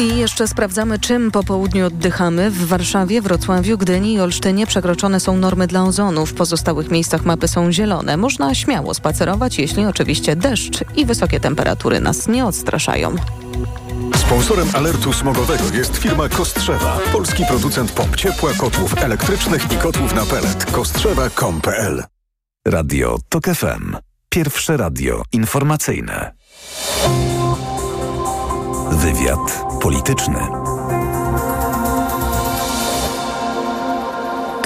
I jeszcze sprawdzamy, czym po południu oddychamy. W Warszawie, Wrocławiu, Gdyni i Olsztynie przekroczone są normy dla ozonu. W pozostałych miejscach mapy są zielone. Można śmiało spacerować, jeśli oczywiście deszcz i wysokie temperatury nas nie odstraszają. Sponsorem alertu smogowego jest firma Kostrzewa, polski producent pomp ciepła, kotłów elektrycznych i kotłów na pelet. Kostrzewa.com.pl Radio TOK FM. Pierwsze radio informacyjne. Wywiad polityczny.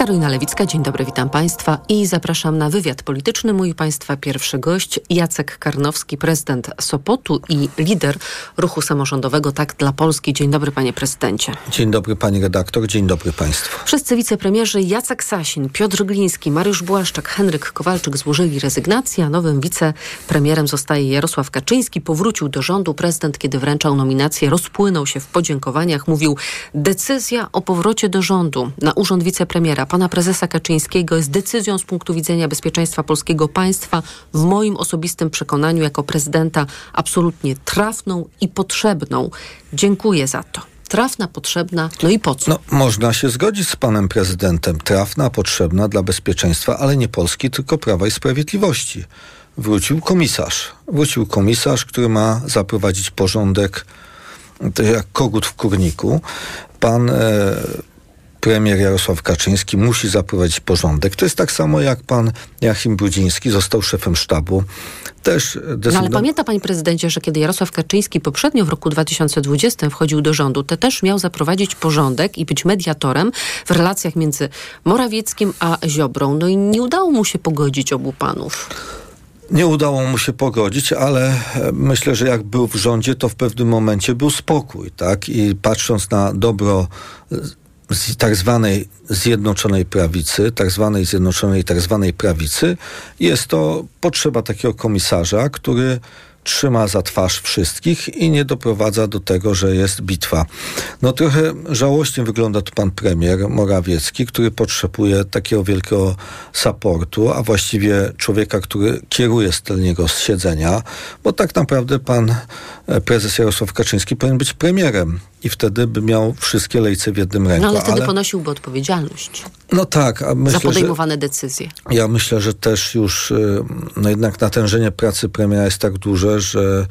Karolina Lewicka, dzień dobry, witam Państwa i zapraszam na wywiad polityczny. Mój Państwa pierwszy gość Jacek Karnowski, prezydent Sopotu i lider ruchu samorządowego Tak dla Polski. Dzień dobry, panie prezydencie. Dzień dobry, pani redaktor, dzień dobry państwu. Wszyscy wicepremierzy Jacek Sasin, Piotr Gliński, Mariusz Błaszczak, Henryk Kowalczyk złożyli rezygnację, a nowym wicepremierem zostaje Jarosław Kaczyński. Powrócił do rządu. Prezydent, kiedy wręczał nominację, rozpłynął się w podziękowaniach. Mówił, decyzja o powrocie do rządu na urząd wicepremiera pana prezesa Kaczyńskiego jest decyzją z punktu widzenia bezpieczeństwa polskiego państwa w moim osobistym przekonaniu jako prezydenta absolutnie trafną i potrzebną. Dziękuję za to trafna, potrzebna, no i po co? No, można się zgodzić z panem prezydentem. Trafna, potrzebna dla bezpieczeństwa, ale nie Polski, tylko Prawa i Sprawiedliwości. Wrócił komisarz. Wrócił komisarz, który ma zaprowadzić porządek jak kogut w kurniku. Pan e, premier Jarosław Kaczyński musi zaprowadzić porządek. To jest tak samo jak pan Jachim Brudziński został szefem sztabu. Też no ale pamięta panie prezydencie, że kiedy Jarosław Kaczyński poprzednio w roku 2020 wchodził do rządu, to też miał zaprowadzić porządek i być mediatorem w relacjach między Morawieckim a Ziobrą. No i nie udało mu się pogodzić obu panów. Nie udało mu się pogodzić, ale e, myślę, że jak był w rządzie, to w pewnym momencie był spokój, tak? I patrząc na dobro z tak zwanej zjednoczonej prawicy, tak zwanej zjednoczonej tak zwanej prawicy, jest to potrzeba takiego komisarza, który trzyma za twarz wszystkich i nie doprowadza do tego, że jest bitwa. No trochę żałośnie wygląda tu pan premier Morawiecki, który potrzebuje takiego wielkiego supportu, a właściwie człowieka, który kieruje z tylniego siedzenia, bo tak naprawdę pan e, prezes Jarosław Kaczyński powinien być premierem i wtedy by miał wszystkie lejce w jednym ręku. No ale wtedy ale... ponosiłby odpowiedzialność. No tak. A myślę, za podejmowane że, decyzje. Ja myślę, że też już y, no jednak natężenie pracy premiera jest tak duże, że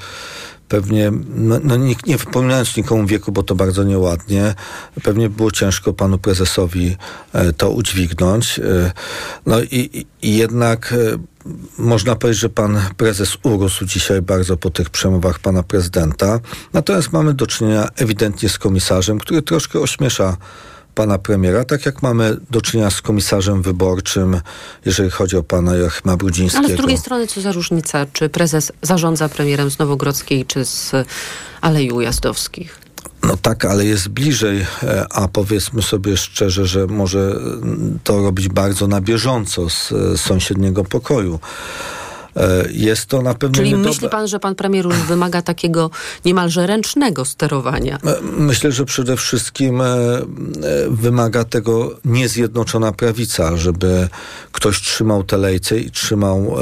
pewnie, no, no nie, nie wypominając nikomu wieku, bo to bardzo nieładnie, pewnie było ciężko panu prezesowi e, to udźwignąć. E, no i, i jednak e, można powiedzieć, że pan prezes urósł dzisiaj bardzo po tych przemowach pana prezydenta. Natomiast mamy do czynienia ewidentnie z komisarzem, który troszkę ośmiesza pana premiera, tak jak mamy do czynienia z komisarzem wyborczym, jeżeli chodzi o pana Joachima Brudzińskiego. Ale z drugiej strony, co za różnica, czy prezes zarządza premierem z Nowogrodzkiej, czy z Alei Ujazdowskich? No tak, ale jest bliżej, e, a powiedzmy sobie szczerze, że może to robić bardzo na bieżąco z sąsiedniego pokoju. E, jest to na pewno Czyli myśli pan, że pan premier już wymaga takiego niemalże ręcznego sterowania? E, myślę, że przede wszystkim e, wymaga tego niezjednoczona prawica, żeby ktoś trzymał te lejce i trzymał,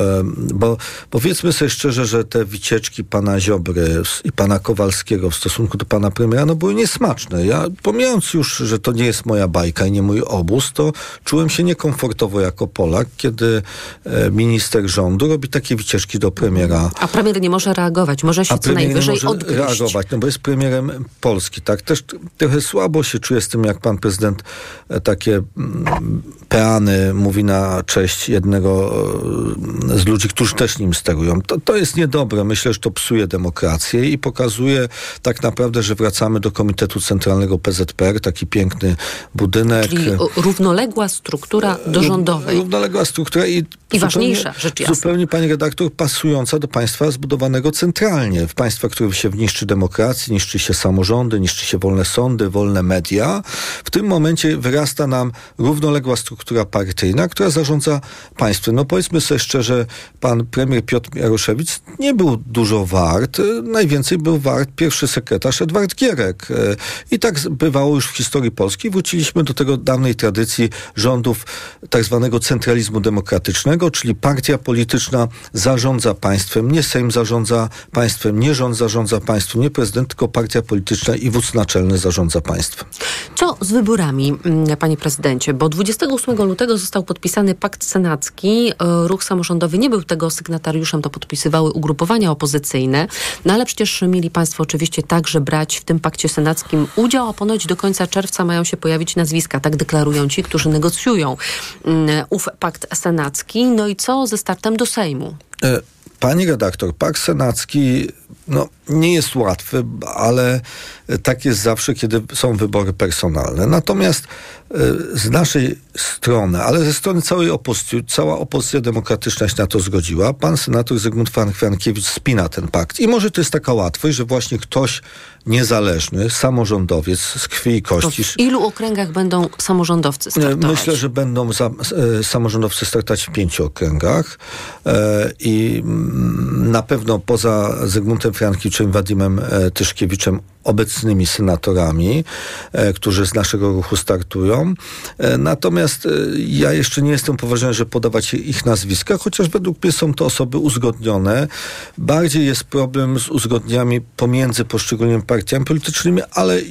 bo powiedzmy sobie szczerze, że te wycieczki pana Ziobry i pana Kowalskiego w stosunku do pana premiera, no były niesmaczne. Ja, pomijając już, że to nie jest moja bajka i nie mój obóz, to czułem się niekomfortowo jako Polak, kiedy minister rządu robi tak takie wycieczki do premiera. A premier nie może reagować, może się co najwyżej nie może odgryźć. reagować, no bo jest premierem Polski, tak? Też trochę słabo się czuję z tym, jak pan prezydent e, takie mm, peany mówi na cześć jednego e, z ludzi, którzy też nim sterują. To, to jest niedobre. Myślę, że to psuje demokrację i pokazuje tak naprawdę, że wracamy do Komitetu Centralnego PZPR, taki piękny budynek. Czyli równoległa struktura do rządowej. Równoległa struktura i, I ważniejsza, rzecz jasna. Zupełnie, panie redaktor, pasująca do państwa zbudowanego centralnie. W państwa, w się niszczy demokrację, niszczy się samorządy, niszczy się wolne sądy, wolne media. W tym momencie wyrasta nam równoległa struktura partyjna, która zarządza państwem. No powiedzmy sobie szczerze, pan premier Piotr Jaroszewicz nie był dużo wart. Najwięcej był wart pierwszy sekretarz Edward Gierek. I tak bywało już w historii Polski. Wróciliśmy do tego dawnej tradycji rządów tak zwanego centralizmu demokratycznego, czyli partia polityczna zarządza państwem, nie Sejm zarządza państwem, nie rząd zarządza państwem, nie prezydent, tylko partia polityczna i wódz naczelny zarządza państwem. Co z wyborami, mm, panie prezydencie? Bo 28 lutego został podpisany pakt senacki. E, ruch samorządowy nie był tego sygnatariuszem, to podpisywały ugrupowania opozycyjne. No ale przecież mieli państwo oczywiście także brać w tym pakcie senackim udział, a ponoć do końca czerwca mają się pojawić nazwiska. Tak deklarują ci, którzy negocjują mm, ów pakt senacki. No i co ze startem do Sejmu? E, pani redaktor, pakt senacki no, nie jest łatwy, ale tak jest zawsze, kiedy są wybory personalne. Natomiast e, z naszej strony, ale ze strony całej opozycji, cała opozycja demokratyczna się na to zgodziła. Pan senator Zygmunt Frankiewicz spina ten pakt. I może to jest taka łatwość, że właśnie ktoś niezależny, samorządowiec z krwi i kości. w ilu okręgach będą samorządowcy startować? Myślę, że będą za, e, samorządowcy startować w pięciu okręgach e, i mm, na pewno poza Zygmuntem Frankiewiczem, Wadimem Tyszkiewiczem obecnymi senatorami, e, którzy z naszego ruchu startują. E, natomiast e, ja jeszcze nie jestem poważny, że podawać ich nazwiska, chociaż według mnie są to osoby uzgodnione. Bardziej jest problem z uzgodniami pomiędzy poszczególnymi partiami politycznymi, ale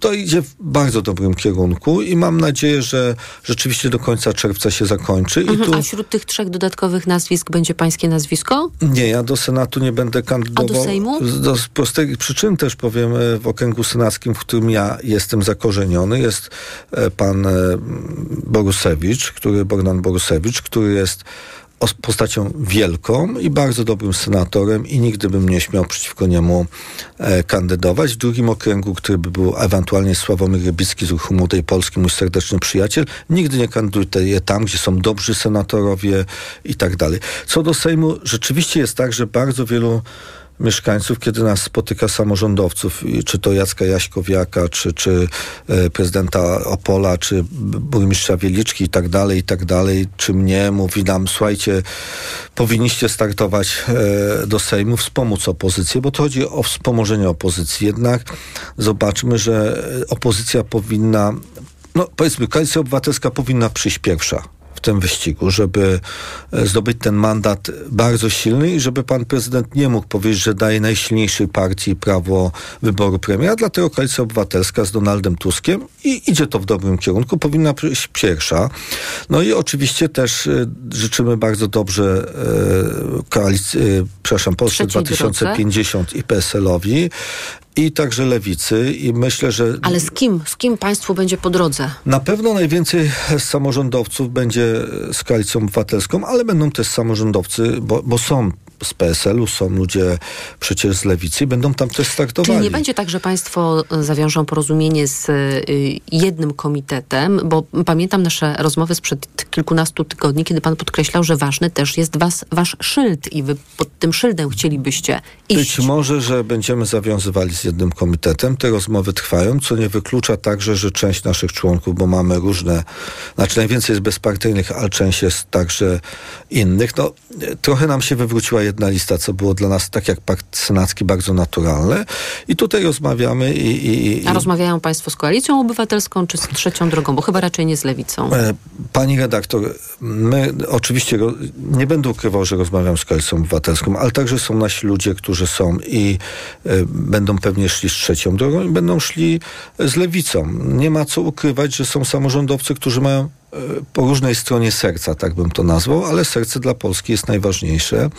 to idzie w bardzo dobrym kierunku i mam nadzieję, że rzeczywiście do końca czerwca się zakończy. Mhm, I tu... A wśród tych trzech dodatkowych nazwisk będzie pańskie nazwisko? Nie, ja do Senatu nie będę kandydował. A do Sejmu? Z prostej przyczyn też powiem, w okręgu senackim, w którym ja jestem zakorzeniony, jest e, pan e, Borusewicz, który, Bogdan Borusewicz, który jest postacią wielką i bardzo dobrym senatorem i nigdy bym nie śmiał przeciwko niemu e, kandydować. W drugim okręgu, który by był ewentualnie Sławomir Rybicki z Ruchu Młodej Polski, mój serdeczny przyjaciel, nigdy nie kandyduję tam, gdzie są dobrzy senatorowie i tak dalej. Co do Sejmu, rzeczywiście jest tak, że bardzo wielu mieszkańców, kiedy nas spotyka samorządowców, czy to Jacka Jaśkowiaka, czy, czy e, prezydenta Opola, czy burmistrza Wieliczki i tak dalej, i tak dalej, czy mnie, mówi nam, słuchajcie, powinniście startować e, do Sejmu, wspomóc opozycję, bo to chodzi o wspomożenie opozycji. Jednak zobaczmy, że opozycja powinna, no powiedzmy, koalicja obywatelska powinna przyjść pierwsza w tym wyścigu, żeby e, zdobyć ten mandat bardzo silny i żeby pan prezydent nie mógł powiedzieć, że daje najsilniejszej partii prawo wyboru premiera. Dlatego Koalicja Obywatelska z Donaldem Tuskiem i idzie to w dobrym kierunku, powinna być pierwsza. No i oczywiście też e, życzymy bardzo dobrze e, koalicji, przepraszam, Polsce 2050 i PSL-owi i także lewicy i myślę, że... Ale z kim? Z kim państwu będzie po drodze? Na pewno najwięcej samorządowców będzie z koalicją obywatelską, ale będą też samorządowcy, bo, bo są z PSL-u, są ludzie przecież z lewicy i będą tam też startowali. Czyli nie będzie tak, że państwo zawiążą porozumienie z y, jednym komitetem, bo pamiętam nasze rozmowy sprzed kilkunastu tygodni, kiedy pan podkreślał, że ważny też jest was, wasz szyld i wy pod tym szyldem chcielibyście iść. Być może, że będziemy zawiązywali z jednym komitetem. Te rozmowy trwają, co nie wyklucza także, że część naszych członków, bo mamy różne, znaczy najwięcej jest bezpartyjnych, ale część jest także innych. No, trochę nam się wywróciła jedna lista, co było dla nas, tak jak pakt senacki, bardzo naturalne. I tutaj rozmawiamy i... i, i A rozmawiają państwo z Koalicją Obywatelską, czy z Trzecią Drogą? Bo chyba raczej nie z Lewicą. E, pani redaktor, my oczywiście nie będę ukrywał, że rozmawiam z Koalicją Obywatelską, ale także są nasi ludzie, którzy są i y, będą pewnie szli z Trzecią Drogą i będą szli z Lewicą. Nie ma co ukrywać, że są samorządowcy, którzy mają po różnej stronie serca, tak bym to nazwał, ale serce dla Polski jest najważniejsze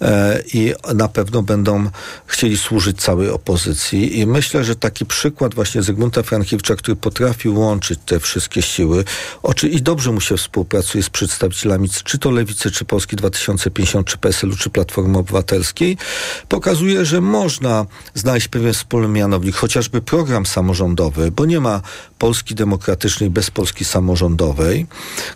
e, i na pewno będą chcieli służyć całej opozycji. I myślę, że taki przykład właśnie Zygmunta Frankiewicza, który potrafił łączyć te wszystkie siły oczy i dobrze mu się współpracuje z przedstawicielami czy to Lewicy, czy Polski 2050, czy PSL-u, czy Platformy Obywatelskiej, pokazuje, że można znaleźć pewien wspólny mianownik, chociażby program samorządowy, bo nie ma Polski demokratycznej bez Polski samorządowej,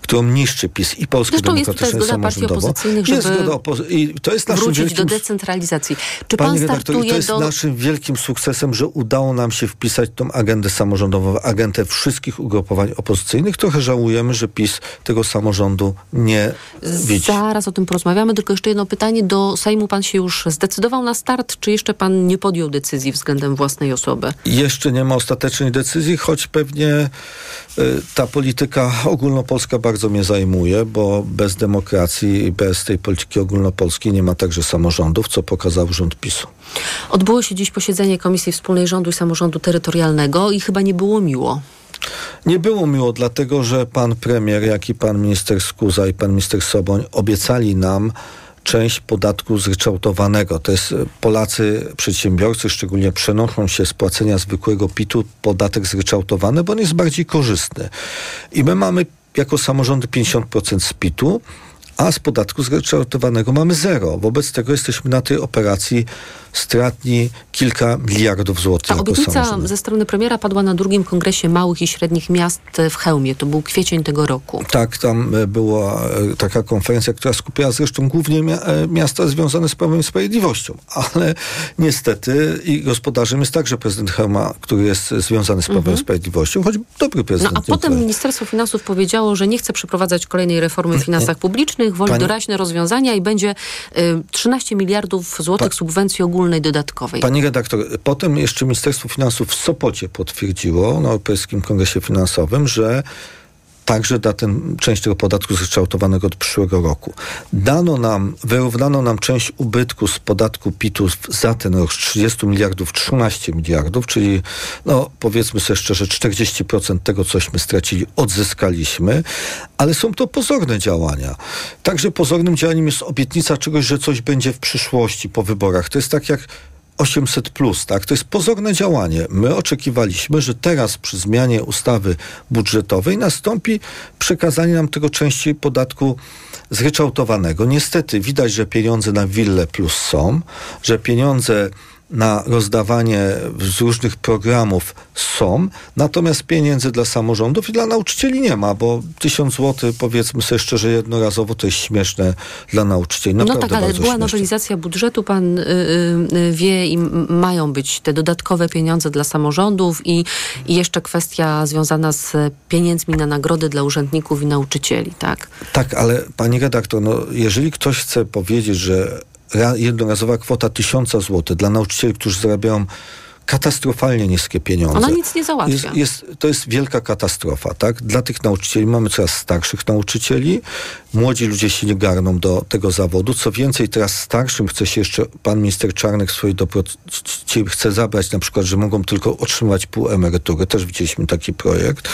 którą niszczy PiS i Polskę Zresztą demokratyczną jest zgoda jest opo- i to jest naszym wrócić wielkim... do decentralizacji. Czy Panie pan redaktor, to jest do... naszym wielkim sukcesem, że udało nam się wpisać tą agendę samorządową, agendę wszystkich ugrupowań opozycyjnych. Trochę żałujemy, że PiS tego samorządu nie widzi. Zaraz o tym porozmawiamy, tylko jeszcze jedno pytanie. Do Sejmu pan się już zdecydował na start, czy jeszcze pan nie podjął decyzji względem własnej osoby? Jeszcze nie ma ostatecznej decyzji, choć pewnie y, ta polityka ogólnopolska bardzo mnie zajmuje, bo bez demokracji i bez tej polityki ogólnopolskiej nie ma także samorządów, co pokazał rząd PiSu. Odbyło się dziś posiedzenie Komisji Wspólnej Rządu i Samorządu Terytorialnego i chyba nie było miło. Nie było miło, dlatego że pan premier, jak i pan minister Skuza i pan minister Soboń obiecali nam część podatku zryczałtowanego. To jest e, Polacy, przedsiębiorcy szczególnie przenoszą się z płacenia zwykłego PIT-u podatek zryczałtowany, bo on jest bardziej korzystny. I my mamy jako samorządy 50% z PIT-u, a z podatku zryczałtowanego mamy zero. Wobec tego jesteśmy na tej operacji stratni kilka miliardów złotych. Ta obietnica ze strony premiera padła na drugim kongresie małych i średnich miast w Chełmie. To był kwiecień tego roku. Tak, tam e, była e, taka konferencja, która skupiała zresztą głównie e, miasta związane z Prawem i Sprawiedliwością. Ale niestety i gospodarzem jest także prezydent Chełma, który jest związany z Prawem mhm. i Sprawiedliwością, choć dobry prezydent. No a potem Ministerstwo Finansów powiedziało, że nie chce przeprowadzać kolejnej reformy w finansach publicznych, woli Pani... doraźne rozwiązania i będzie y, 13 miliardów złotych pa... subwencji ogólnej ogólnej dodatkowej. Pani redaktor, potem jeszcze Ministerstwo Finansów w Sopocie potwierdziło na Europejskim Kongresie Finansowym, że także da ten, część tego podatku zryczałtowanego od przyszłego roku. Dano nam, wyrównano nam część ubytku z podatku PIT-u za ten rok z 30 miliardów 13 miliardów, czyli no powiedzmy sobie szczerze 40% tego, cośmy stracili, odzyskaliśmy, ale są to pozorne działania. Także pozornym działaniem jest obietnica czegoś, że coś będzie w przyszłości po wyborach. To jest tak jak 800, plus, tak? To jest pozorne działanie. My oczekiwaliśmy, że teraz przy zmianie ustawy budżetowej nastąpi przekazanie nam tego części podatku zryczałtowanego. Niestety widać, że pieniądze na Wille Plus są, że pieniądze na rozdawanie z różnych programów są, natomiast pieniędzy dla samorządów i dla nauczycieli nie ma, bo tysiąc złotych, powiedzmy sobie szczerze, jednorazowo to jest śmieszne dla nauczycieli. No Naprawdę no tak, ale była śmieszne. nowelizacja budżetu, pan y, y, wie i mają być te dodatkowe pieniądze dla samorządów i, i jeszcze kwestia związana z pieniędzmi na nagrody dla urzędników i nauczycieli, tak? Tak, ale pani redaktor, no, jeżeli ktoś chce powiedzieć, że jednorazowa kwota tysiąca złotych dla nauczycieli, którzy zarabiają katastrofalnie niskie pieniądze. Ona nic nie załatwia. Jest, jest, to jest wielka katastrofa, tak? Dla tych nauczycieli mamy coraz starszych nauczycieli. Młodzi ludzie się nie garną do tego zawodu. Co więcej, teraz starszym chce się jeszcze, pan minister Czarnek swojej dobroci chce zabrać na przykład, że mogą tylko otrzymywać pół emerytury. Też widzieliśmy taki projekt.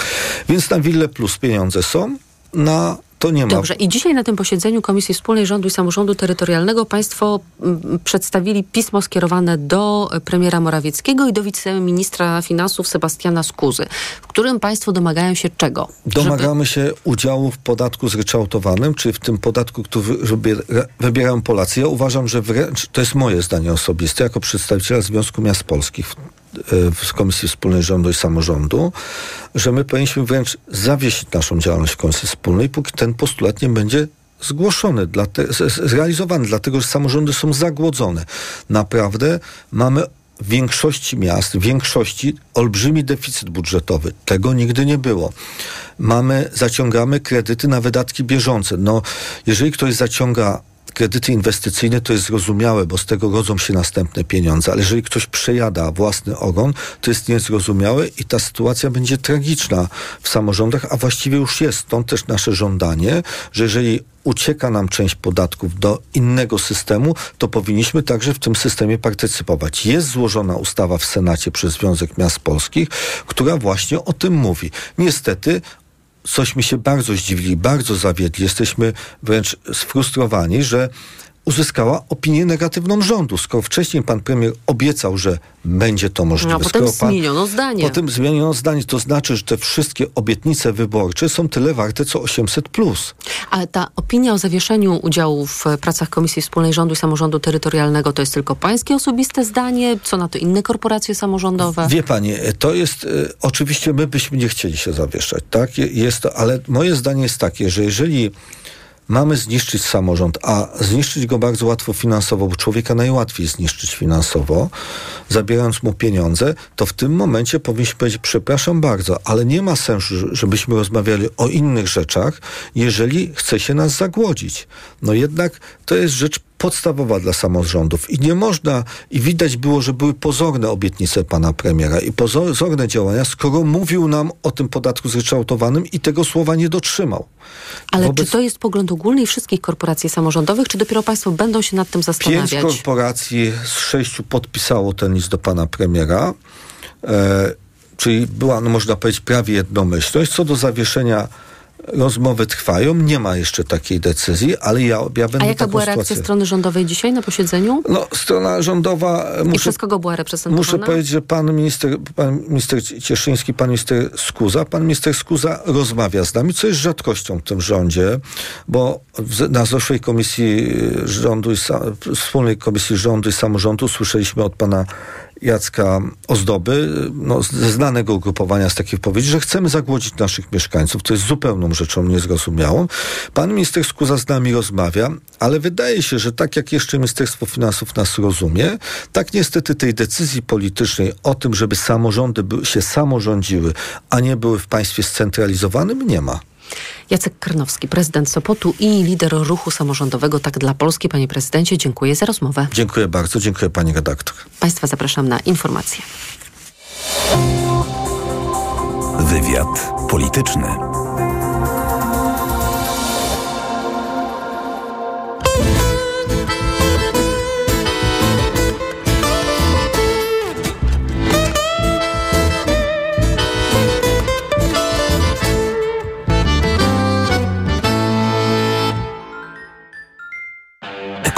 Więc na Wille Plus pieniądze są. Na to nie ma. Dobrze. I dzisiaj na tym posiedzeniu Komisji Wspólnej Rządu i Samorządu Terytorialnego Państwo m, przedstawili pismo skierowane do premiera Morawieckiego i do wiceministra finansów Sebastiana Skuzy, w którym Państwo domagają się czego? Domagamy Żeby... się udziału w podatku zryczałtowanym, czyli w tym podatku, który wybierają Polacy. Ja uważam, że wręcz, to jest moje zdanie osobiste, jako przedstawiciela Związku Miast Polskich, w Komisji Wspólnej Rządu i Samorządu, że my powinniśmy wręcz zawiesić naszą działalność w Komisji Wspólnej, póki ten postulat nie będzie zgłoszony, zrealizowany, dlatego że samorządy są zagłodzone. Naprawdę mamy w większości miast, w większości olbrzymi deficyt budżetowy. Tego nigdy nie było. Mamy, zaciągamy kredyty na wydatki bieżące. No, jeżeli ktoś zaciąga kredyty inwestycyjne to jest zrozumiałe, bo z tego rodzą się następne pieniądze, ale jeżeli ktoś przejada własny ogon, to jest niezrozumiałe i ta sytuacja będzie tragiczna w samorządach, a właściwie już jest. Stąd też nasze żądanie, że jeżeli ucieka nam część podatków do innego systemu, to powinniśmy także w tym systemie partycypować. Jest złożona ustawa w Senacie przez Związek Miast Polskich, która właśnie o tym mówi. Niestety cośmy się bardzo zdziwili, bardzo zawiedli. Jesteśmy wręcz sfrustrowani, że uzyskała opinię negatywną rządu. Skoro wcześniej pan premier obiecał, że będzie to możliwe. A potem pan, zmieniono zdanie. Potem zmieniono zdanie. To znaczy, że te wszystkie obietnice wyborcze są tyle warte, co 800+. Plus. Ale ta opinia o zawieszeniu udziału w pracach Komisji Wspólnej Rządu i Samorządu Terytorialnego to jest tylko pańskie osobiste zdanie? Co na to inne korporacje samorządowe? Wie pani, to jest... Y, oczywiście my byśmy nie chcieli się zawieszać, tak? Jest to, ale moje zdanie jest takie, że jeżeli mamy zniszczyć samorząd, a zniszczyć go bardzo łatwo finansowo, bo człowieka najłatwiej zniszczyć finansowo, zabierając mu pieniądze, to w tym momencie powinniśmy powiedzieć, przepraszam bardzo, ale nie ma sensu, żebyśmy rozmawiali o innych rzeczach, jeżeli chce się nas zagłodzić. No jednak to jest rzecz podstawowa dla samorządów i nie można, i widać było, że były pozorne obietnice pana premiera i pozorne działania, skoro mówił nam o tym podatku zryczałtowanym i tego słowa nie dotrzymał. Ale Wobec... czy to jest pogląd ogólny i wszystkich korporacji samorządowych, czy dopiero państwo będą się nad tym zastanawiać? Pięć korporacji z sześciu podpisało ten list do pana premiera. E, czyli była, no można powiedzieć, prawie jednomyślność. Co do zawieszenia rozmowy trwają, nie ma jeszcze takiej decyzji, ale ja, ja będę A jaka była reakcja sytuację... strony rządowej dzisiaj na posiedzeniu? No, strona rządowa... Muszę, I przez kogo była reprezentowana? Muszę powiedzieć, że pan minister, pan minister Cieszyński, pan minister Skuza, pan minister Skuza rozmawia z nami, co jest rzadkością w tym rządzie, bo na zeszłej komisji rządu i wspólnej komisji rządu i samorządu słyszeliśmy od pana Jacka Ozdoby, no, ze znanego ugrupowania z takich wypowiedzi, że chcemy zagłodzić naszych mieszkańców. To jest zupełną rzeczą niezrozumiałą. Pan minister Skuza z nami rozmawia, ale wydaje się, że tak jak jeszcze Ministerstwo Finansów nas rozumie, tak niestety tej decyzji politycznej o tym, żeby samorządy się samorządziły, a nie były w państwie scentralizowanym, nie ma. Jacek Karnowski, prezydent Sopotu i lider ruchu samorządowego Tak dla Polski. Panie prezydencie, dziękuję za rozmowę. Dziękuję bardzo, dziękuję pani redaktor. Państwa zapraszam na informacje. Wywiad polityczny.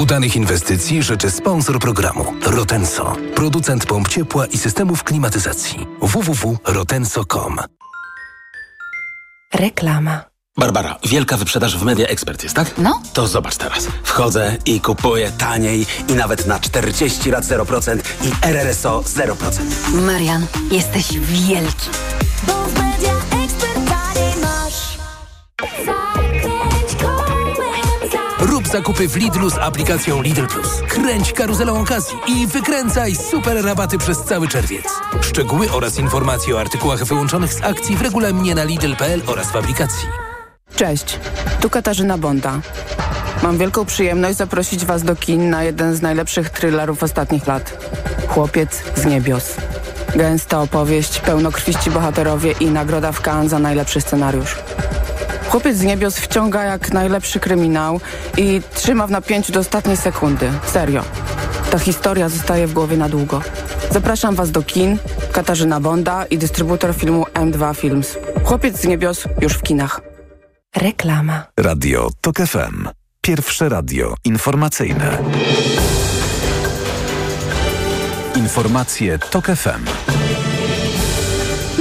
Udanych inwestycji życzy sponsor programu Rotenso, producent pomp ciepła i systemów klimatyzacji. www.rotenso.com Reklama. Barbara, wielka wyprzedaż w Media Expert jest, tak? No. To zobacz teraz. Wchodzę i kupuję taniej i nawet na 40 lat 0% i RRSO 0%. Marian, jesteś wielki. Zakupy w Lidlu z aplikacją Lidl Plus. Kręć karuzelą okazji i wykręcaj super rabaty przez cały czerwiec. Szczegóły oraz informacje o artykułach wyłączonych z akcji w regulaminie na Lidl.pl oraz w aplikacji. Cześć, tu Katarzyna Bonda. Mam wielką przyjemność zaprosić Was do kin na jeden z najlepszych thrillerów ostatnich lat. Chłopiec z niebios. Gęsta opowieść, pełnokrwiści bohaterowie i nagroda w Cannes za najlepszy scenariusz. Chłopiec z niebios wciąga jak najlepszy kryminał i trzyma w napięciu do ostatniej sekundy. Serio. Ta historia zostaje w głowie na długo. Zapraszam Was do kin. Katarzyna Bonda i dystrybutor filmu M2 Films. Chłopiec z niebios już w kinach. Reklama. Radio TOK FM. Pierwsze radio informacyjne. Informacje TOK FM.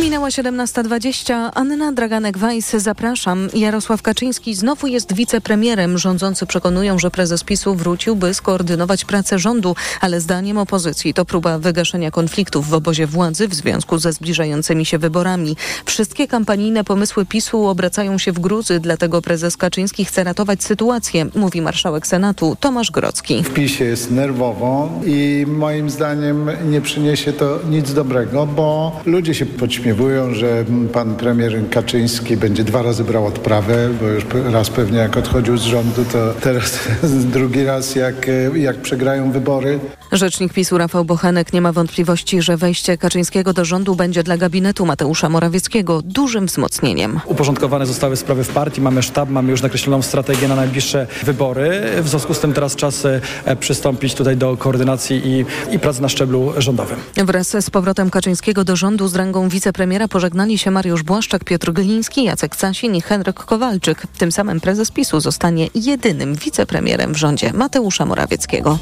Minęła 17.20. Anna Draganek-Weiss, zapraszam. Jarosław Kaczyński znowu jest wicepremierem. Rządzący przekonują, że prezes PiSu wrócił, by skoordynować pracę rządu, ale zdaniem opozycji to próba wygaszenia konfliktów w obozie władzy w związku ze zbliżającymi się wyborami. Wszystkie kampanijne pomysły PiSu obracają się w gruzy, dlatego prezes Kaczyński chce ratować sytuację, mówi marszałek Senatu Tomasz Grocki. W PiSie jest nerwowo i moim zdaniem nie przyniesie to nic dobrego, bo ludzie się podśmiewają że pan premier Kaczyński będzie dwa razy brał odprawę, bo już raz pewnie jak odchodził z rządu, to teraz drugi raz jak, jak przegrają wybory. Rzecznik PiSu Rafał Bochenek nie ma wątpliwości, że wejście Kaczyńskiego do rządu będzie dla gabinetu Mateusza Morawieckiego dużym wzmocnieniem. Uporządkowane zostały sprawy w partii, mamy sztab, mamy już nakreśloną strategię na najbliższe wybory. W związku z tym teraz czas e, przystąpić tutaj do koordynacji i, i pracy na szczeblu rządowym. Wraz z powrotem Kaczyńskiego do rządu z rangą wicepremiera pożegnali się Mariusz Błaszczak, Piotr Gliński, Jacek Sasin i Henryk Kowalczyk. Tym samym prezes PiSu zostanie jedynym wicepremierem w rządzie Mateusza Morawieckiego.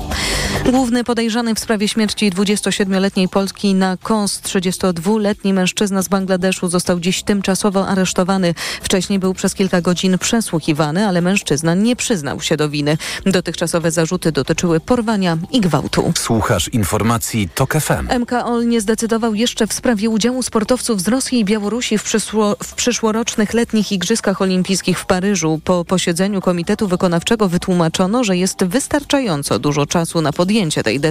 Główny podejrzany w sprawie śmierci 27-letniej Polki na KOS 32-letni mężczyzna z Bangladeszu został dziś tymczasowo aresztowany. Wcześniej był przez kilka godzin przesłuchiwany, ale mężczyzna nie przyznał się do winy. Dotychczasowe zarzuty dotyczyły porwania i gwałtu. Słuchasz informacji TOK FM. MKOL nie zdecydował jeszcze w sprawie udziału sportowców z Rosji i Białorusi w, przyszło, w przyszłorocznych letnich Igrzyskach Olimpijskich w Paryżu. Po posiedzeniu Komitetu Wykonawczego wytłumaczono, że jest wystarczająco dużo czasu na podjęcie tej decyzji.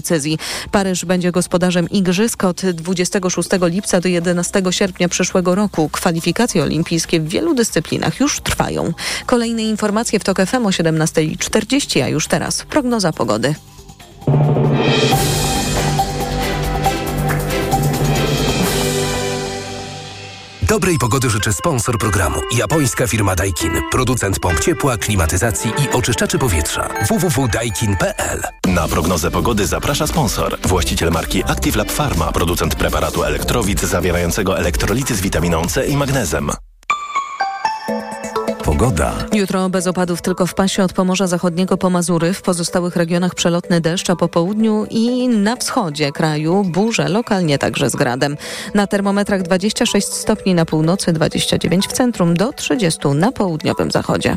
Paryż będzie gospodarzem Igrzysk od 26 lipca do 11 sierpnia przyszłego roku. Kwalifikacje olimpijskie w wielu dyscyplinach już trwają. Kolejne informacje w TOK FM o 17.40, a już teraz prognoza pogody. Dobrej pogody życzy sponsor programu. Japońska firma Daikin. Producent pomp ciepła, klimatyzacji i oczyszczaczy powietrza. www.daikin.pl Na prognozę pogody zaprasza sponsor. Właściciel marki Active Lab Pharma. Producent preparatu elektrowid zawierającego elektrolity z witaminą C i magnezem. Pogoda. Jutro bez opadów tylko w pasie od Pomorza Zachodniego po Mazury, w pozostałych regionach przelotny deszcz, a po południu i na wschodzie kraju burze, lokalnie także z gradem. Na termometrach 26 stopni na północy, 29 w centrum, do 30 na południowym zachodzie.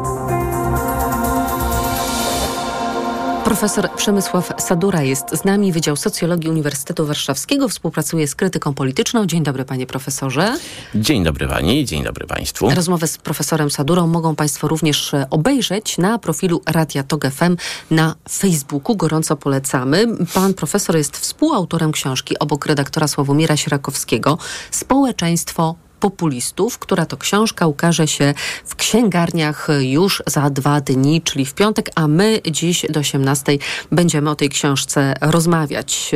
Profesor Przemysław Sadura jest z nami, Wydział Socjologii Uniwersytetu Warszawskiego, współpracuje z krytyką polityczną. Dzień dobry panie profesorze. Dzień dobry pani, dzień dobry państwu. Rozmowę z profesorem Sadurą mogą państwo również obejrzeć na profilu Radia Tok FM na Facebooku. Gorąco polecamy. Pan profesor jest współautorem książki obok redaktora Sławomira Sierakowskiego Społeczeństwo populistów, która to książka ukaże się w księgarniach już za dwa dni, czyli w piątek, a my dziś do 18 będziemy o tej książce rozmawiać.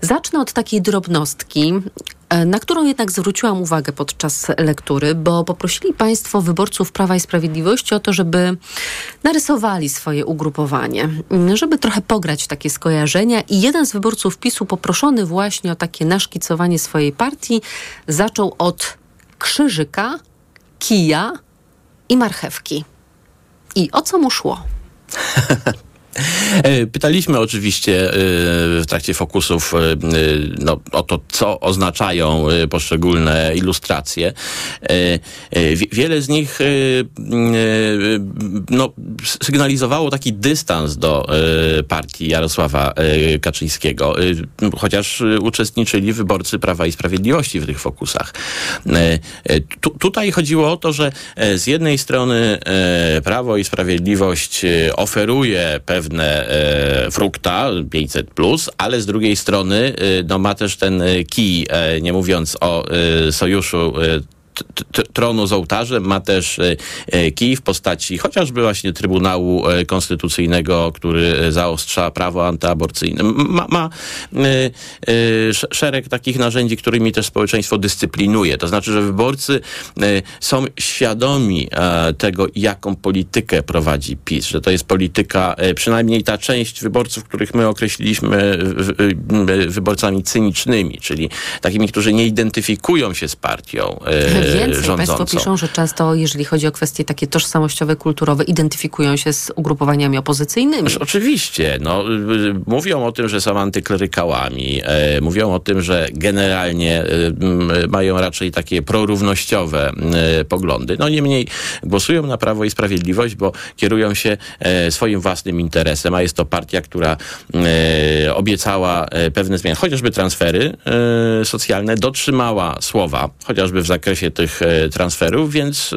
Zacznę od takiej drobnostki, na którą jednak zwróciłam uwagę podczas lektury, bo poprosili Państwo wyborców Prawa i Sprawiedliwości o to, żeby narysowali swoje ugrupowanie, żeby trochę pograć takie skojarzenia. I jeden z wyborców PiSu, poproszony właśnie o takie naszkicowanie swojej partii, zaczął od krzyżyka, kija i marchewki. I o co mu szło? Pytaliśmy oczywiście w trakcie fokusów no, o to, co oznaczają poszczególne ilustracje. Wiele z nich no, sygnalizowało taki dystans do partii Jarosława Kaczyńskiego, chociaż uczestniczyli wyborcy Prawa i Sprawiedliwości w tych fokusach. Tu, tutaj chodziło o to, że z jednej strony Prawo i Sprawiedliwość oferuje pewne pewne e, frukta 500, plus, ale z drugiej strony e, no, ma też ten kij, e, nie mówiąc o sojuszu tronu z ołtarzem, ma też kij w postaci chociażby właśnie Trybunału Konstytucyjnego, który zaostrza prawo antyaborcyjne. Ma, ma szereg takich narzędzi, którymi też społeczeństwo dyscyplinuje. To znaczy, że wyborcy są świadomi tego, jaką politykę prowadzi PiS, że to jest polityka, przynajmniej ta część wyborców, których my określiliśmy wyborcami cynicznymi, czyli takimi, którzy nie identyfikują się z partią Więcej rządzącą. Państwo piszą, że często, jeżeli chodzi o kwestie takie tożsamościowe, kulturowe, identyfikują się z ugrupowaniami opozycyjnymi. Oczywiście. No, mówią o tym, że są antyklerykałami. E, mówią o tym, że generalnie e, mają raczej takie prorównościowe e, poglądy. No niemniej głosują na Prawo i Sprawiedliwość, bo kierują się e, swoim własnym interesem, a jest to partia, która e, obiecała e, pewne zmiany, chociażby transfery socjalne, dotrzymała słowa, chociażby w zakresie tych transferów, więc...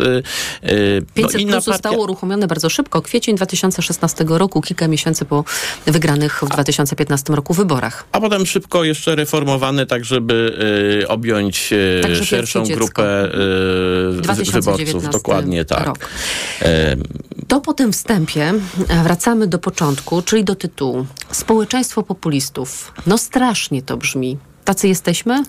500 no, inna plus zostało partia... uruchomione bardzo szybko, kwiecień 2016 roku, kilka miesięcy po wygranych w 2015 roku wyborach. A potem szybko jeszcze reformowane, tak żeby objąć Także szerszą grupę wyborców. Dokładnie tak. Rok. To po tym wstępie wracamy do początku, czyli do tytułu. Społeczeństwo populistów. No strasznie to brzmi. Tacy jesteśmy?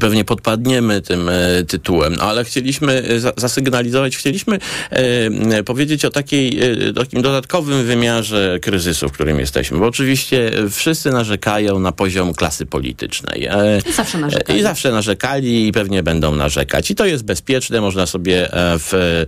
Pewnie podpadniemy tym e, tytułem, no, ale chcieliśmy e, za, zasygnalizować, chcieliśmy e, powiedzieć o takiej, takim dodatkowym wymiarze kryzysu, w którym jesteśmy, bo oczywiście wszyscy narzekają na poziom klasy politycznej. I zawsze narzekali. I zawsze narzekali i pewnie będą narzekać. I to jest bezpieczne, można sobie w,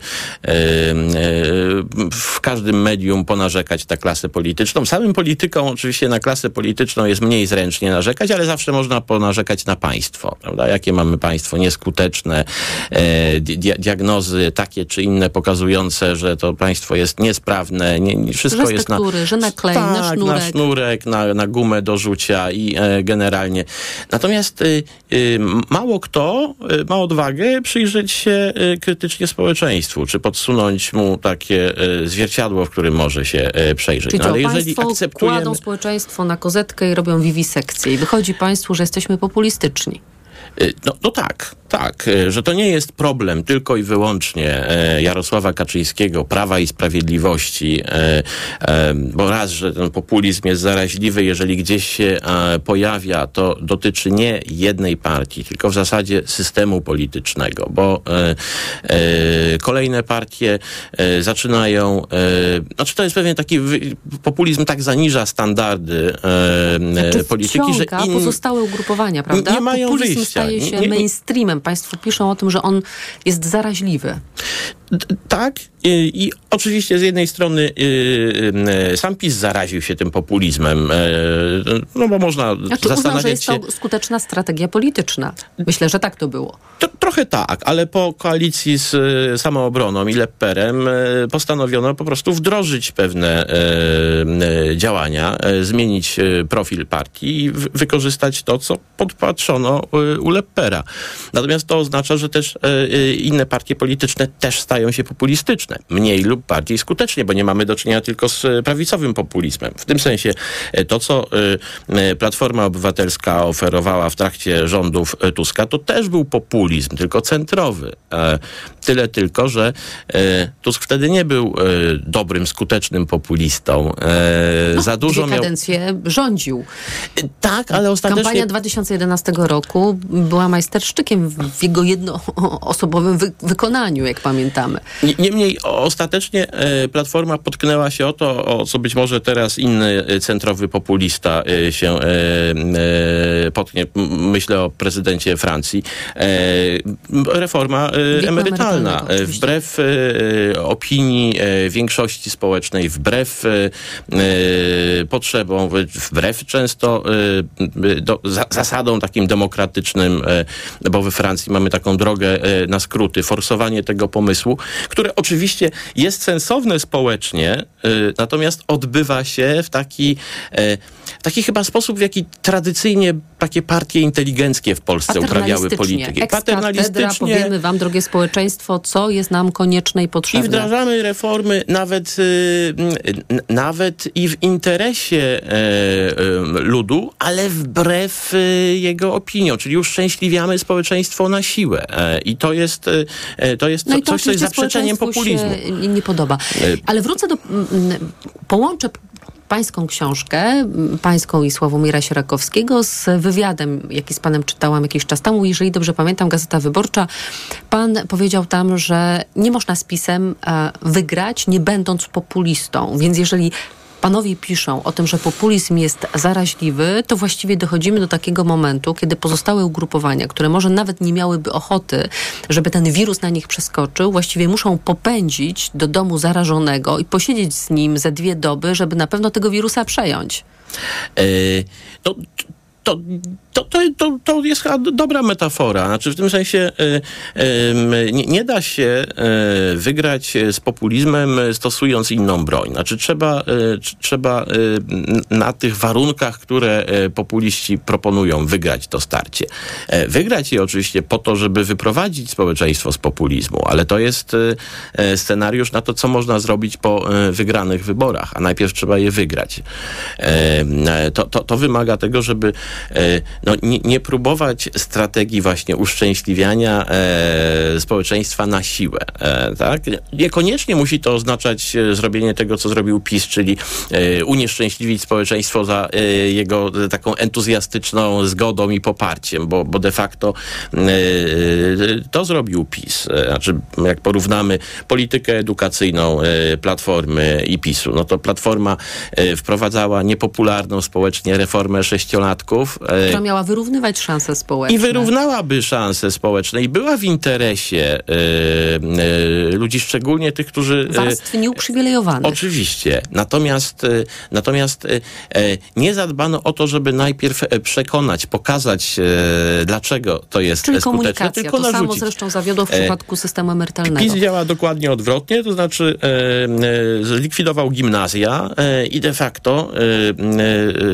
w każdym medium ponarzekać na klasę polityczną. Samym politykom oczywiście na klasę polityczną jest mniej zręcznie narzekać, ale zawsze można ponarzekać na państwo. Prawda? Jakie mamy państwo nieskuteczne, e, di diagnozy takie czy inne pokazujące, że to państwo jest niesprawne, nie, nie, wszystko że jest na... że na klej, tak, na sznurek. na sznurek, na, na gumę do rzucia i e, generalnie. Natomiast y, y, mało kto y, ma odwagę przyjrzeć się y, krytycznie społeczeństwu, czy podsunąć mu takie y, zwierciadło, w którym może się y, przejrzeć. Czyli No, ale jeżeli akceptujemy... kładą społeczeństwo na kozetkę i robią wiwisekcję. I wychodzi państwu, że jesteśmy populistyczni. Y, No, no tak, tak, y, że to nie jest problem tylko i wyłącznie e, Jarosława Kaczyńskiego, Prawa i Sprawiedliwości, bo raz, że ten populizm jest zaraźliwy, jeżeli gdzieś się pojawia, to dotyczy nie jednej partii, tylko w zasadzie systemu politycznego, bo kolejne partie zaczynają, znaczy to jest pewien taki, populizm tak zaniża standardy Znaczy polityki, że in- pozostałe ugrupowania, prawda? nie mają Populizm wyjścia. Staje się Nie- nie- mainstreamem. Państwo piszą o tym, że on jest zaraźliwy. Tak. I, I oczywiście z jednej strony y, y, y, sam PiS zaraził się tym populizmem, e, no bo można Znaczy uznał, że zastanawiać jest się... to skuteczna strategia polityczna. Myślę, że tak to było. To, trochę tak, ale po koalicji z e, samoobroną i Lepperem e, postanowiono po prostu wdrożyć pewne e, działania, zmienić profil partii i w, wykorzystać to, co podpatrzono u Leppera. Natomiast to oznacza, że też inne partie polityczne też stają się populistyczne. Mniej lub bardziej skutecznie, bo nie mamy do czynienia tylko z e, prawicowym populizmem. W tym sensie e, to, co e, Platforma Obywatelska oferowała w trakcie rządów Tuska, to też był populizm, tylko centrowy. Tyle tylko, że Tusk wtedy nie był dobrym, skutecznym populistą. E, Za dużo miał... kadencje rządził. Tak, ale ostatecznie... Kampania 2011 roku była majstersztykiem w jego jednoosobowym wy wykonaniu, jak pamiętamy. Nie- Niemniej ostatecznie e, Platforma potknęła się o to, o co być może teraz inny centrowy populista e, się e, potknie. Myślę o prezydencie Francji. Reforma emerytalna. Wbrew opinii większości społecznej, wbrew potrzebom, wbrew często do, za, zasadom takim demokratycznym, bo we Francji mamy taką drogę na skróty, forsowanie tego pomysłu, które oczywiście jest sensowne społecznie, e, natomiast odbywa się w taki, e, taki chyba sposób, w jaki tradycyjnie takie partie inteligenckie w Polsce uprawiały politykę. Paternalistyczna, powiemy wam, drogie społeczeństwo, co jest nam konieczne i I potrzebne. wdrażamy reformy nawet, y, nawet i w interesie e, e, ludu, ale wbrew e, jego opiniom, czyli uszczęśliwiamy społeczeństwo na siłę. I to jest, to jest No i to coś, co jest zaprzeczeniem populizmu. się nie podoba. Ale wrócę do... Połączę pańską książkę, pańską i Sławomira Sierakowskiego z wywiadem, jaki z panem czytałam jakiś czas temu. Jeżeli dobrze pamiętam, Gazeta Wyborcza, pan powiedział tam, że nie można z PiSem e, wygrać, nie będąc populistą. Więc jeżeli panowie piszą o tym, że populizm jest zaraźliwy, to właściwie dochodzimy do takiego momentu, kiedy pozostałe ugrupowania, które może nawet nie miałyby ochoty, żeby ten wirus na nich przeskoczył, właściwie muszą popędzić do domu zarażonego i posiedzieć z nim ze dwie doby, żeby na pewno tego wirusa przejąć. E, no, to, to, to, to, jest chyba dobra metafora. Znaczy w tym sensie em, nie, nie da się e, wygrać z populizmem stosując inną broń. Znaczy trzeba, tr- trzeba na tych warunkach, które populiści proponują, wygrać to starcie. E, Wygrać je oczywiście po to, żeby wyprowadzić społeczeństwo z populizmu, ale to jest e, scenariusz na to, co można zrobić po e, wygranych wyborach, a najpierw trzeba je wygrać. To, to, to wymaga tego, żeby no, nie, nie próbować strategii właśnie uszczęśliwiania e, społeczeństwa na siłę. E, tak? Niekoniecznie musi to oznaczać e, zrobienie tego, co zrobił PiS, czyli e, unieszczęśliwić społeczeństwo za e, jego e, taką entuzjastyczną zgodą i poparciem, bo, bo de facto e, to zrobił PiS. E, Znaczy, jak porównamy politykę edukacyjną e, Platformy i PiSu, no to Platforma e, wprowadzała niepopularną społecznie reformę sześciolatków. E, Która miała wyrównywać szanse społeczne. i wyrównałaby szanse społeczne i była w interesie e, e, ludzi, szczególnie tych, którzy... Warstwy nieuprzywilejowanych. Oczywiście. Natomiast, natomiast nie zadbano o to, żeby najpierw przekonać, pokazać, dlaczego to jest Czyli skuteczne, komunikacja. tylko To samo narzucić. zresztą zawiodło w przypadku systemu emerytalnego. PiS działa dokładnie odwrotnie, to znaczy zlikwidował gimnazja i de facto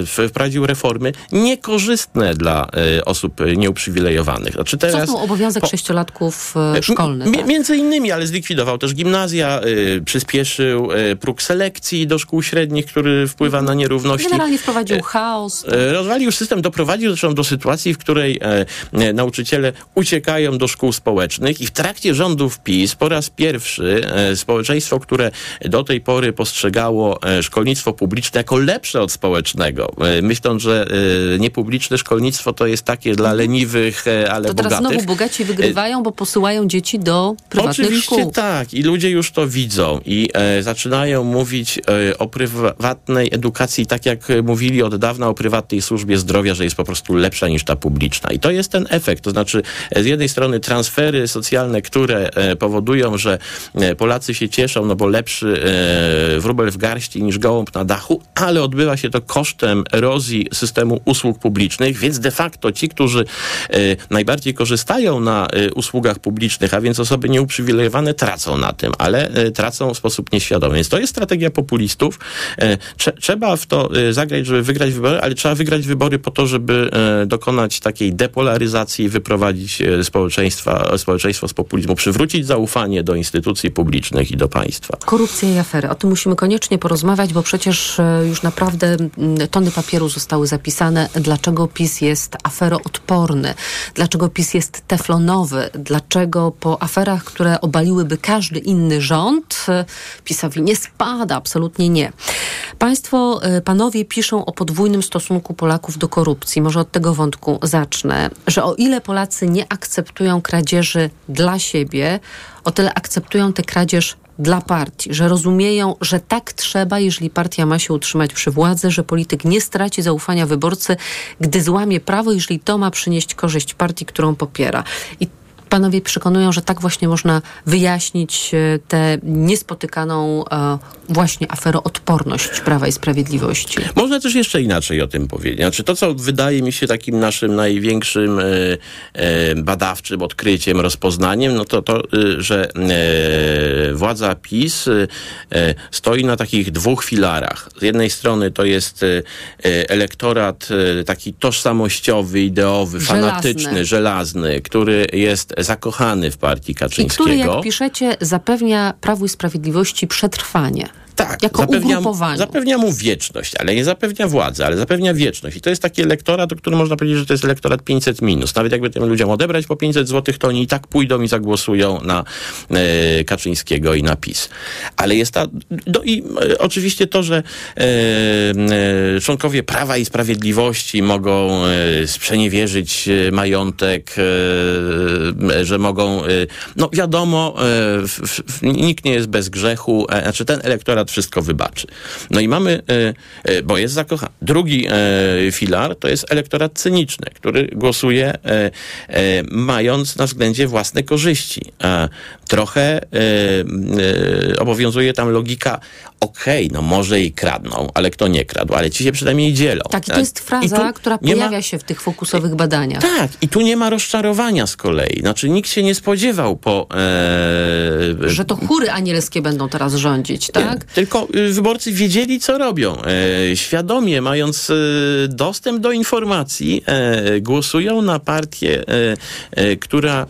wprowadził reformy niekorzystne dla e, osób nieuprzywilejowanych. Znaczy teraz, Cofnął obowiązek po- sześciolatków e, M- szkolnych. tak? Między innymi, ale zlikwidował też gimnazja, przyspieszył próg selekcji do szkół średnich, który wpływa na nierówności. Generalnie wprowadził chaos. E, Rozwalił system, doprowadził zresztą do sytuacji, w której e, e, nauczyciele uciekają do szkół społecznych i w trakcie rządów PiS po raz pierwszy e, społeczeństwo, które do tej pory postrzegało e, szkolnictwo publiczne jako lepsze od społecznego, e, myśląc, że e, niepubliczne szkolnictwo to jest takie dla leniwych, e, ale To teraz bogatych. znowu bogaci wygrywają, bo posyłają dzieci do prywatnych Oczywiście szkół. tak i ludzie już to widzą i e, zaczynają mówić e, o prywatnej edukacji tak jak e, mówili od dawna o prywatnej służbie zdrowia, że jest po prostu lepsza niż ta publiczna. I to jest ten efekt, to znaczy e, z jednej strony transfery socjalne, które e, powodują, że e, Polacy się cieszą, no bo lepszy e, wróbel w garści niż gołąb na dachu, ale odbywa się to kosztem erozji systemu usług publicznych, więc de facto ci, którzy e, najbardziej korzystają na e, usługach publicznych, a więc osoby nieuprzywilejowane tracą na tym, ale e, tracą w sposób nieświadomy. Więc to jest strategia populistów. Trze- Trzeba w to zagrać, żeby wygrać wybory, ale trzeba wygrać wybory po to, żeby dokonać takiej depolaryzacji i wyprowadzić społeczeństwa, społeczeństwo z populizmu, przywrócić zaufanie do instytucji publicznych i do państwa. Korupcja i afery. O tym musimy koniecznie porozmawiać, bo przecież już naprawdę mm, tony papieru zostały zapisane. Dlaczego PiS jest aferoodporny? Dlaczego PiS jest teflonowy? Dlaczego po aferach, które obaliłyby każdy inny rząd, PiSowi nie spada? Absolutnie nie. Państwo, e, panowie piszą o podwójnym stosunku Polaków do korupcji. Może od tego wątku zacznę, że o ile Polacy nie akceptują kradzieży dla siebie, o tyle akceptują tę kradzież dla partii, że rozumieją, że tak trzeba, jeżeli partia ma się utrzymać przy władzy, że polityk nie straci zaufania wyborcy, gdy złamie prawo, jeżeli to ma przynieść korzyść partii, którą popiera. I panowie przekonują, że tak właśnie można wyjaśnić e, tę niespotykaną e, właśnie aferoodporność Prawa i Sprawiedliwości. Można też jeszcze inaczej o tym powiedzieć. Znaczy to, co wydaje mi się takim naszym największym e, badawczym odkryciem, rozpoznaniem, no to to, że władza PiS stoi na takich dwóch filarach. Z jednej strony to jest elektorat taki tożsamościowy, ideowy, Żelazny. fanatyczny, żelazny, który jest zakochany w partii I Kaczyńskiego. który, jak piszecie, zapewnia Prawu i Sprawiedliwości przetrwanie. Tak, jako zapewnia, zapewnia mu wieczność, ale nie zapewnia władzy, ale zapewnia wieczność. I to jest taki elektorat, o którym można powiedzieć, że to jest elektorat 500 minus. Nawet jakby tym ludziom odebrać po 500 zł, to oni i tak pójdą i zagłosują na e, Kaczyńskiego i na PiS. Ale jest ta... No i e, oczywiście to, że e, e, członkowie Prawa i Sprawiedliwości mogą e, sprzeniewierzyć e, majątek, że mogą... No wiadomo, w, nikt nie jest bez grzechu, e, znaczy ten elektorat wszystko wybaczy. No i mamy, e, e, bo jest zakochany. Drugi e, filar to jest elektorat cyniczny, który głosuje mając na względzie własne korzyści. Trochę obowiązuje tam logika, okej, no może i kradną, ale kto nie kradł, ale ci się przynajmniej dzielą. Tak, i to jest fraza, która nie ma- pojawia się w tych fokusowych badaniach. tak, i tu nie ma rozczarowania z kolei. Znaczy nikt się nie spodziewał po... E, Że to chóry anielskie będą teraz rządzić, tak? nie, tylko y, wyborcy wiedzieli, co robią. E, świadomie, mając e, dostęp do informacji, e, głosują na partię, e, e, która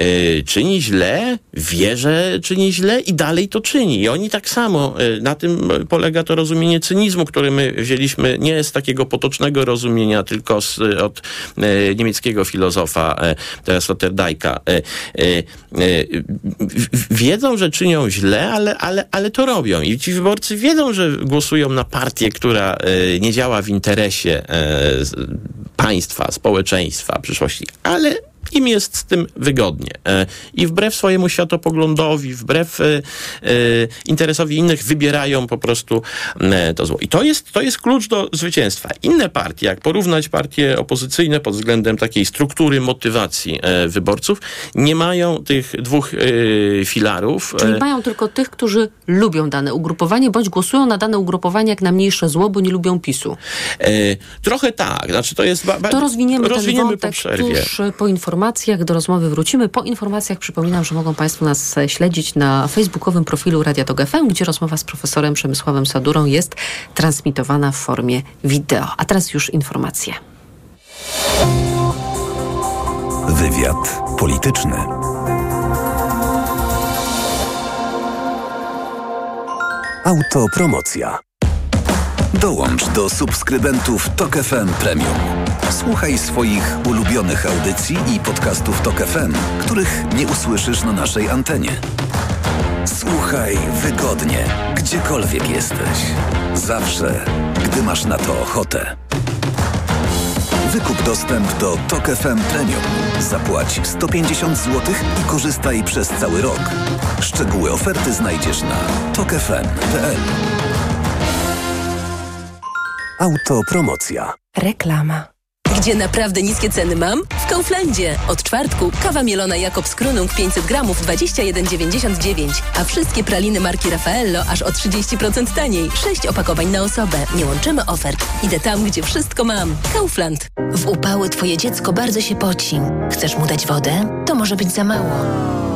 y, czyni źle, wie, że czyni źle i dalej to czyni. I oni tak samo, y, na tym polega to rozumienie cynizmu, który my wzięliśmy nie z takiego potocznego rozumienia, tylko z, od y, niemieckiego filozofa, y, y, wiedzą, że czynią źle, ale, ale, ale to robią. I ci wyborcy wiedzą, że głosują na partię, która nie działa w interesie państwa, społeczeństwa, przyszłości, ale im jest z tym wygodnie. E, I wbrew swojemu światopoglądowi, wbrew e, e, interesowi innych, wybierają po prostu to zło. I to jest, to jest klucz do zwycięstwa. Inne partie, jak porównać partie opozycyjne pod względem takiej struktury motywacji wyborców, nie mają tych dwóch filarów. Czyli mają tylko tych, którzy lubią dane ugrupowanie, bądź głosują na dane ugrupowanie jak na mniejsze zło, bo nie lubią PiSu. Trochę tak. Znaczy to jest... To rozwiniemy, rozwiniemy ten wątek po przerwie. tuż po informacji informacjach do rozmowy wrócimy. Po informacjach przypominam, że mogą Państwo nas śledzić na facebookowym profilu Radia Tok FM, gdzie rozmowa z profesorem Przemysławem Sadurą jest transmitowana w formie wideo. A teraz już informacje. Wywiad polityczny. Autopromocja. Dołącz do subskrybentów Tok FM Premium. Słuchaj swoich ulubionych audycji i podcastów Tok FM, których nie usłyszysz na naszej antenie. Słuchaj wygodnie, gdziekolwiek jesteś. Zawsze, gdy masz na to ochotę. Wykup dostęp do Tok FM Premium. Zapłać 150 zł i korzystaj przez cały rok. Szczegóły oferty znajdziesz na tokefm.pl. Autopromocja. Reklama. Gdzie naprawdę niskie ceny mam? W Kauflandzie. Od czwartku kawa mielona Jakobs Krunung 500 gramów 21,99, a wszystkie praliny marki Raffaello aż o 30% taniej. 6 opakowań na osobę. Nie łączymy ofert. Idę tam, gdzie wszystko mam. Kaufland. W upały twoje dziecko bardzo się poci. Chcesz mu dać wodę? To może być za mało.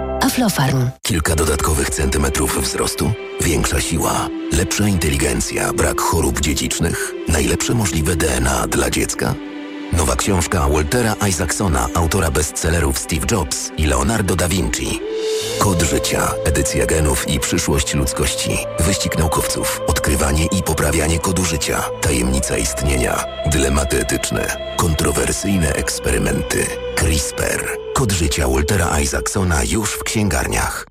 Aflofarm. Kilka dodatkowych centymetrów wzrostu, większa siła, lepsza inteligencja, brak chorób dziedzicznych, najlepsze możliwe DNA dla dziecka. Nowa książka Waltera Isaacsona, autora bestsellerów Steve Jobs i Leonardo da Vinci. Kod życia, edycja genów i przyszłość ludzkości. Wyścig naukowców, odkrywanie i poprawianie kodu życia, tajemnica istnienia, dylematy etyczne, kontrowersyjne eksperymenty. CRISPR. Kod życia Waltera Isaacsona już w księgarniach.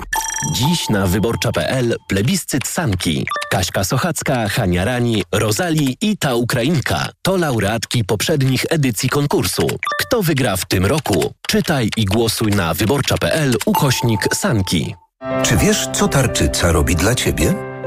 Dziś na wyborcza.pl plebiscyt Sanki. Kaśka Sochacka, Hania Rani, Rozali i ta Ukrainka to laureatki poprzednich edycji konkursu. Kto wygra w tym roku? Czytaj i głosuj na wyborcza.pl ukośnik Sanki. Czy wiesz, co tarczyca robi dla ciebie?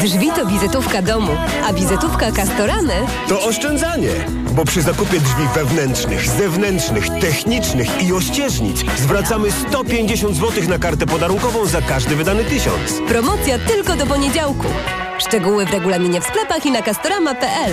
Drzwi to wizytówka domu, a wizytówka Castoramy to oszczędzanie, bo przy zakupie drzwi wewnętrznych, zewnętrznych, technicznych i ościeżnic zwracamy 150 zł na kartę podarunkową za każdy wydany tysiąc. Promocja tylko do poniedziałku. Szczegóły w regulaminie w sklepach i na castorama.pl.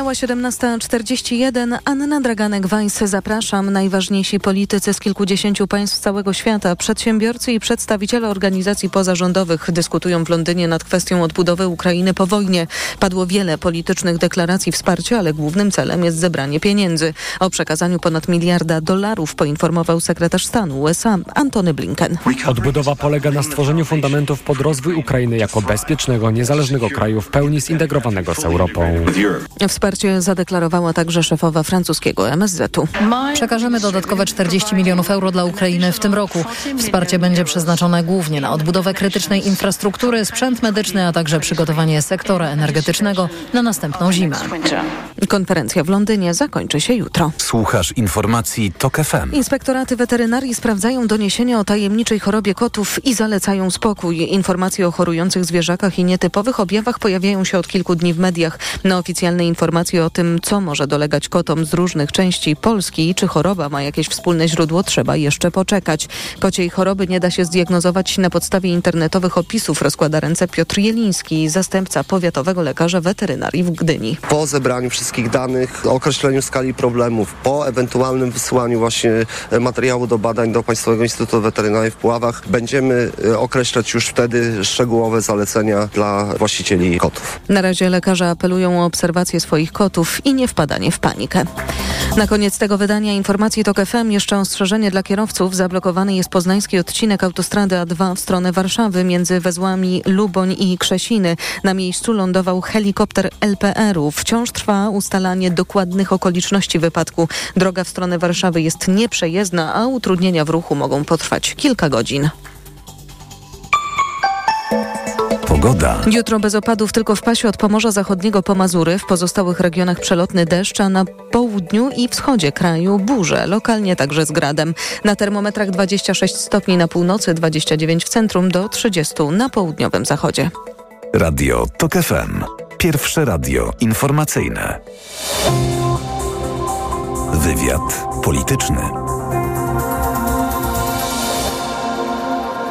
Minęła 17.41. Anna Draganek-Weiss, zapraszam. Najważniejsi politycy z kilkudziesięciu państw całego świata, przedsiębiorcy i przedstawiciele organizacji pozarządowych dyskutują w Londynie nad kwestią odbudowy Ukrainy po wojnie. Padło wiele politycznych deklaracji wsparcia, ale głównym celem jest zebranie pieniędzy. O przekazaniu ponad miliarda dolarów poinformował sekretarz stanu USA Antony Blinken. Odbudowa polega na stworzeniu fundamentów pod rozwój Ukrainy jako bezpiecznego, niezależnego kraju w pełni zintegrowanego z Europą. Wsparcie zadeklarowała także szefowa francuskiego MSZ-u. Przekażemy dodatkowe 40 milionów euro dla Ukrainy w tym roku. Wsparcie będzie przeznaczone głównie na odbudowę krytycznej infrastruktury, sprzęt medyczny, a także przygotowanie sektora energetycznego na następną zimę. Konferencja w Londynie zakończy się jutro. Słuchasz informacji TOK FM. Inspektoraty weterynarii sprawdzają doniesienia o tajemniczej chorobie kotów i zalecają spokój. Informacje o chorujących zwierzakach i nietypowych objawach pojawiają się od kilku dni w mediach. Na oficjalnej informacji o tym, co może dolegać kotom z różnych części Polski i czy choroba ma jakieś wspólne źródło, trzeba jeszcze poczekać. Kociej choroby nie da się zdiagnozować na podstawie internetowych opisów, rozkłada ręce Piotr Jeliński, zastępca powiatowego lekarza weterynarii w Gdyni. Po zebraniu wszystkich danych, określeniu skali problemów, po ewentualnym wysyłaniu właśnie materiału do badań do Państwowego Instytutu Weterynarii w Puławach, będziemy e, określać już wtedy szczegółowe zalecenia dla właścicieli kotów. Na razie lekarze apelują o obserwację swoich kotów i nie wpadanie w panikę. Na koniec tego wydania informacji TOK jeszcze ostrzeżenie dla kierowców. Zablokowany jest poznański odcinek autostrady A2 w stronę Warszawy między wezłami Luboń i Krzesiny. Na miejscu lądował helikopter LPR-u. Wciąż trwa ustalanie dokładnych okoliczności wypadku. Droga w stronę Warszawy jest nieprzejezdna, a utrudnienia w ruchu mogą potrwać kilka godzin. Pogoda. Jutro bez opadów tylko w pasie od Pomorza Zachodniego po Mazury, w pozostałych regionach przelotny deszcz, a na południu i wschodzie kraju burze, lokalnie także z gradem. Na termometrach 26 stopni na północy, 29 w centrum do 30 na południowym zachodzie. Radio TOK FM. Pierwsze radio informacyjne. Wywiad polityczny.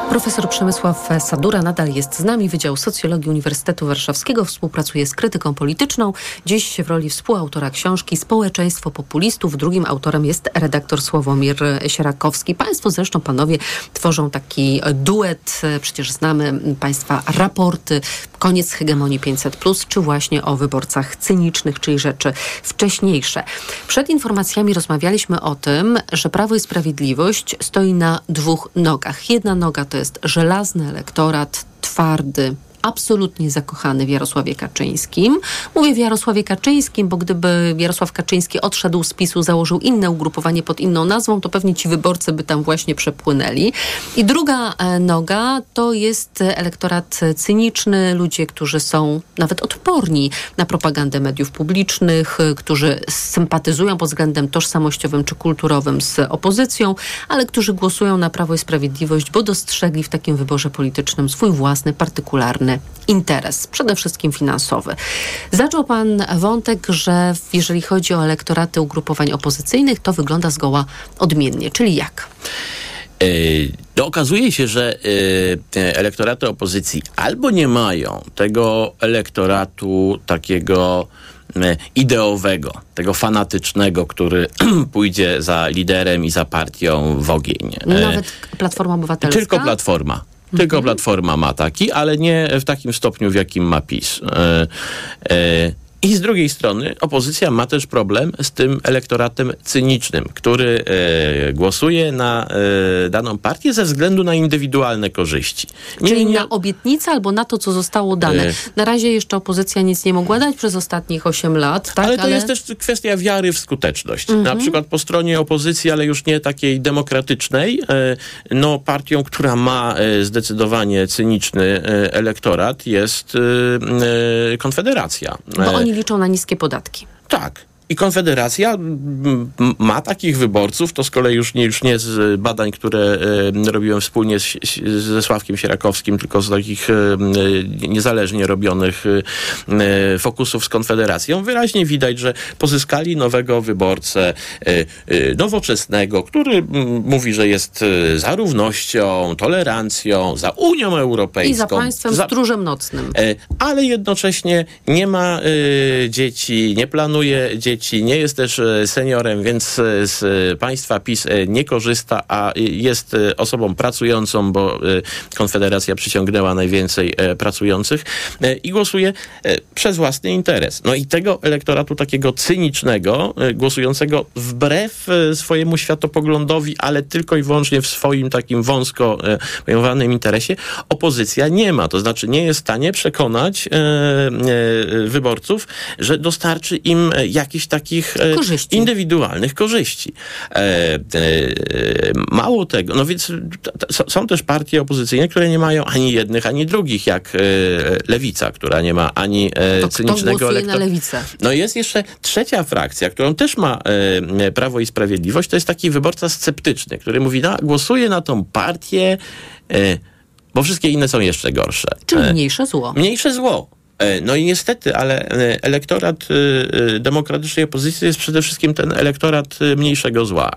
Profesor Przemysław Sadura nadal jest z nami. Wydział Socjologii Uniwersytetu Warszawskiego współpracuje z krytyką polityczną. Dziś w roli współautora książki Społeczeństwo populistów. Drugim autorem jest redaktor Sławomir Sierakowski. Państwo zresztą, panowie, tworzą taki duet. Przecież znamy państwa raporty Koniec hegemonii 500+, czy właśnie o wyborcach cynicznych, czyli rzeczy wcześniejsze. Przed informacjami rozmawialiśmy o tym, że Prawo i Sprawiedliwość stoi na dwóch nogach. Jedna noga to jest żelazny elektorat, twardy, absolutnie zakochany w Jarosławie Kaczyńskim. Mówię w Jarosławie Kaczyńskim, bo gdyby Jarosław Kaczyński odszedł z PiSu, założył inne ugrupowanie pod inną nazwą, to pewnie ci wyborcy by tam właśnie przepłynęli. I druga e, noga to jest elektorat cyniczny, ludzie, którzy są nawet odporni na propagandę mediów publicznych, e, którzy sympatyzują pod względem tożsamościowym czy kulturowym z opozycją, ale którzy głosują na Prawo i Sprawiedliwość, bo dostrzegli w takim wyborze politycznym swój własny, partykularny interes, przede wszystkim finansowy. Zaczął pan wątek, że jeżeli chodzi o elektoraty ugrupowań opozycyjnych, to wygląda zgoła odmiennie. Czyli jak? No, okazuje się, że y, elektoraty opozycji albo nie mają tego elektoratu takiego y, ideowego, tego fanatycznego, który pójdzie za liderem i za partią w ogień. Nawet Platforma Obywatelska? Tylko Platforma. Tylko mhm. Platforma ma taki, ale nie w takim stopniu, w jakim ma PiS. E, e, I z drugiej strony opozycja ma też problem z tym elektoratem cynicznym, który e, głosuje na e, daną partię ze względu na indywidualne korzyści. Nie, Czyli nie... na obietnicę albo na to, co zostało dane. E... Na razie jeszcze opozycja nic nie mogła dać przez ostatnich 8 lat. Tak? Ale to ale... jest też kwestia wiary w skuteczność. Mhm. Na przykład po stronie opozycji, ale już nie takiej demokratycznej, e, no partią, która ma e, zdecydowanie cyniczny e, elektorat jest Konfederacja. Bo oni liczą na niskie podatki. Tak. I Konfederacja ma takich wyborców, to z kolei już nie, już nie z badań, które e, robiłem wspólnie z, ze Sławkiem Sierakowskim, tylko z takich e, niezależnie robionych e, fokusów z Konfederacją. Wyraźnie widać, że pozyskali nowego wyborcę nowoczesnego, który mówi, że jest za równością, tolerancją, za Unią Europejską. I za państwem za, stróżem nocnym. Ale jednocześnie nie ma dzieci, nie planuje dzieci, dzieci, nie jest też e, seniorem, więc e, z państwa PiS e, nie korzysta, a jest osobą pracującą, bo Konfederacja przyciągnęła najwięcej pracujących i głosuje przez własny interes. No i tego elektoratu takiego cynicznego, głosującego wbrew swojemu światopoglądowi, ale tylko i wyłącznie w swoim takim wąsko pojmowanym interesie, opozycja nie ma. To znaczy nie jest w stanie przekonać wyborców, że dostarczy im jakiś takich e, korzyści. indywidualnych korzyści. E, e, mało tego, no więc są też partie opozycyjne, które nie mają ani jednych, ani drugich, jak Lewica, która nie ma ani to cynicznego elektora. No jest jeszcze trzecia frakcja, którą też ma Prawo i Sprawiedliwość, to jest taki wyborca sceptyczny, który mówi, no głosuję na tą partię, bo wszystkie inne są jeszcze gorsze. Czyli mniejsze zło. Mniejsze zło. E, no i niestety, ale e, elektorat e, demokratycznej opozycji jest przede wszystkim ten elektorat mniejszego zła.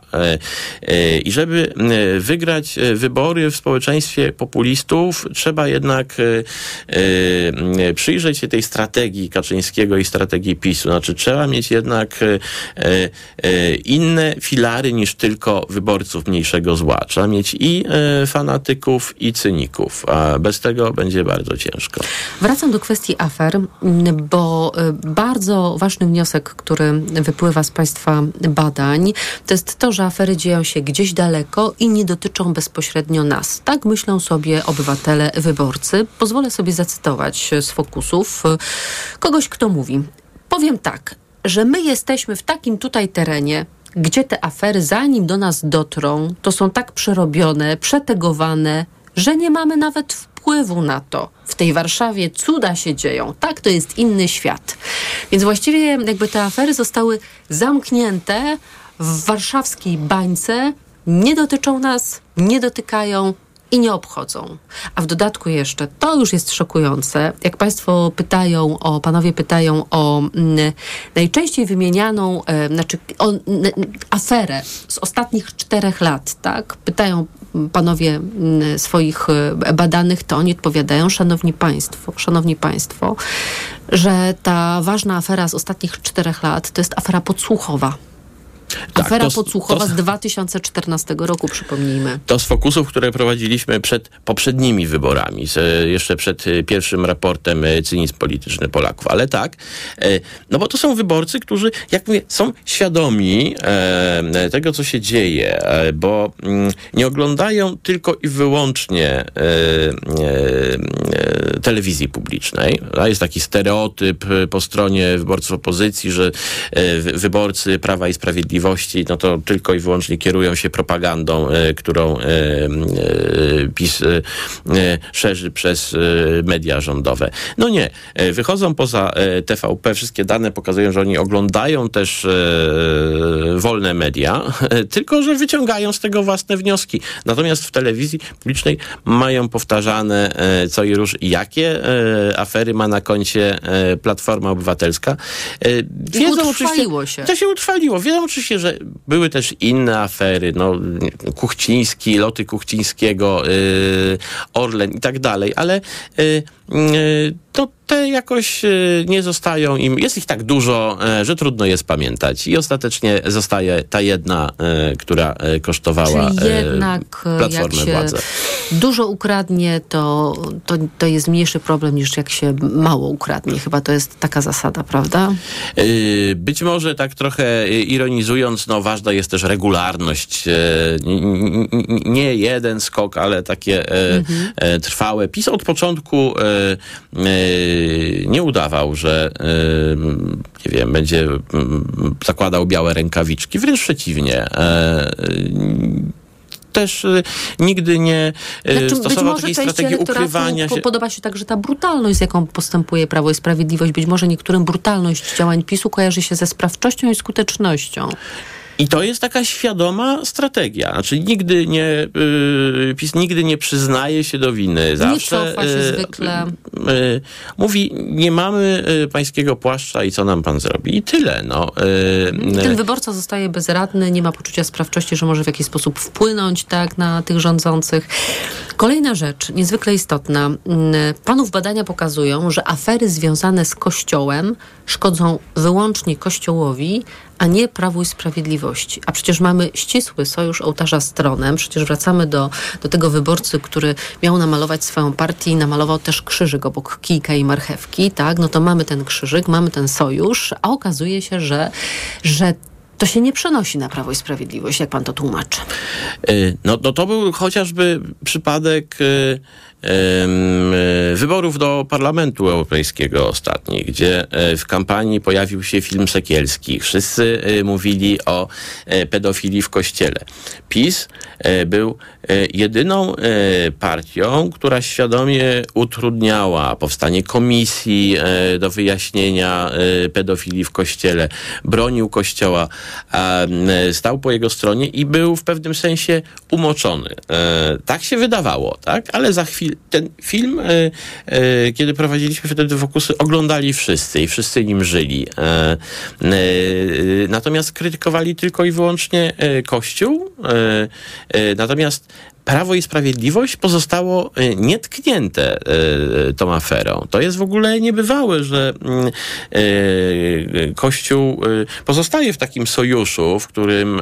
I żeby wygrać wybory w społeczeństwie populistów, trzeba jednak przyjrzeć się tej strategii Kaczyńskiego i strategii PiSu. Znaczy, trzeba mieć jednak inne filary niż tylko wyborców mniejszego zła. Trzeba mieć i fanatyków, i cyników, a bez tego będzie bardzo ciężko. Wracam do kwestii afer, bo y, bardzo ważny wniosek, który wypływa z Państwa badań, to jest to, że afery dzieją się gdzieś daleko i nie dotyczą bezpośrednio nas. Tak myślą sobie obywatele, wyborcy. Pozwolę sobie zacytować z fokusów kogoś, kto mówi. Powiem tak, że my jesteśmy w takim tutaj terenie, gdzie te afery, zanim do nas dotrą, to są tak przerobione, przetegowane, że nie mamy nawet wpływu na to. W tej Warszawie cuda się dzieją. Tak, to jest inny świat. Więc właściwie jakby te afery zostały zamknięte w warszawskiej bańce, nie dotyczą nas, nie dotykają, i nie obchodzą. A w dodatku jeszcze, to już jest szokujące, jak Państwo pytają o, panowie pytają o m, mm, najczęściej wymienianą, e, znaczy o n, aferę z ostatnich czterech lat, tak? Pytają panowie mm, swoich e, badanych, to oni odpowiadają, szanowni państwo, szanowni państwo, że ta ważna afera z ostatnich czterech lat to jest afera podsłuchowa. Tak, Afera to, podsłuchowa to, z 2014 roku, przypomnijmy. To z fokusów, które prowadziliśmy przed poprzednimi wyborami, z, jeszcze przed e, pierwszym raportem e, Cynizm Polityczny Polaków. Ale tak, e, no bo to są wyborcy, którzy, jak mówię, są świadomi tego, co się dzieje, bo mm, nie oglądają tylko i wyłącznie telewizji publicznej. Jest taki stereotyp po stronie wyborców opozycji, że wyborcy Prawa i Sprawiedliwości Sprawiedliwości, no to tylko i wyłącznie kierują się propagandą, e, którą e, e, PiS szerzy przez media rządowe. No nie. Wychodzą poza TVP, wszystkie dane pokazują, że oni oglądają też wolne media, tylko że wyciągają z tego własne wnioski. Natomiast w telewizji publicznej mają powtarzane co i róż jakie afery ma na koncie Platforma Obywatelska. Wiedzą, I utrwaliło się. To się utrwaliło. Wiedzą oczywiście się, że były też inne afery, no, Kuchciński, loty Kuchcińskiego, yy, Orlen i tak dalej, ale yy, yy, to te jakoś nie zostają im, jest ich tak dużo, że trudno jest pamiętać. I ostatecznie zostaje ta jedna, która kosztowała Czyli jednak Platformę jak się władzę. dużo ukradnie, to, to, to jest mniejszy problem niż jak się mało ukradnie. Chyba to jest taka zasada, prawda? Być może tak trochę ironizując, no ważna jest też regularność. Nie jeden skok, ale takie mhm. trwałe. PiS od początku nie udawał, że nie wiem, będzie zakładał białe rękawiczki. Wręcz przeciwnie też y, nigdy nie y, znaczy, stosował takiej strategii ukrywania się. Podoba się także ta brutalność, z jaką postępuje Prawo i Sprawiedliwość. Być może niektórym brutalność działań PiSu kojarzy się ze sprawczością i skutecznością. I to jest taka świadoma strategia. Znaczy nigdy nie, yy, PiS nigdy nie przyznaje się do winy. Zawsze nie cofa się yy, zwykle. Yy, mówi, nie mamy y, pańskiego płaszcza i co nam pan zrobi? I tyle. No. Y, Ten wyborca zostaje bezradny, nie ma poczucia sprawczości, że może w jakiś sposób wpłynąć tak, na tych rządzących. Kolejna rzecz, niezwykle istotna. Mm, panów badania pokazują, że afery związane z Kościołem szkodzą wyłącznie Kościołowi, a nie Prawu i Sprawiedliwości. A przecież mamy ścisły sojusz ołtarza z tronem. Przecież wracamy do, do tego wyborcy, który miał namalować swoją partię i namalował też krzyżyk obok kijka i marchewki, tak? No to mamy ten krzyżyk, mamy ten sojusz, a okazuje się, że, że to się nie przenosi na Prawo i Sprawiedliwość, jak pan to tłumaczy. Y, no, no to był chociażby przypadek y, wyborów do Parlamentu Europejskiego ostatnich, gdzie e, w kampanii pojawił się film Sekielski. Wszyscy e, mówili o e, pedofilii w kościele. PiS był jedyną partią, która świadomie utrudniała powstanie komisji do wyjaśnienia pedofilii w kościele, bronił kościoła, stał po jego stronie i był w pewnym sensie umoczony. Tak się wydawało, tak? Ale za chwilę ten film, e, e, kiedy prowadziliśmy wtedy fokusy, oglądali wszyscy i wszyscy nim żyli. E, natomiast krytykowali tylko i wyłącznie Kościół. Natomiast Prawo i Sprawiedliwość pozostało e, nietknięte e, tą aferą. To jest w ogóle niebywałe, że mm, e, Kościół pozostaje w takim sojuszu, w którym...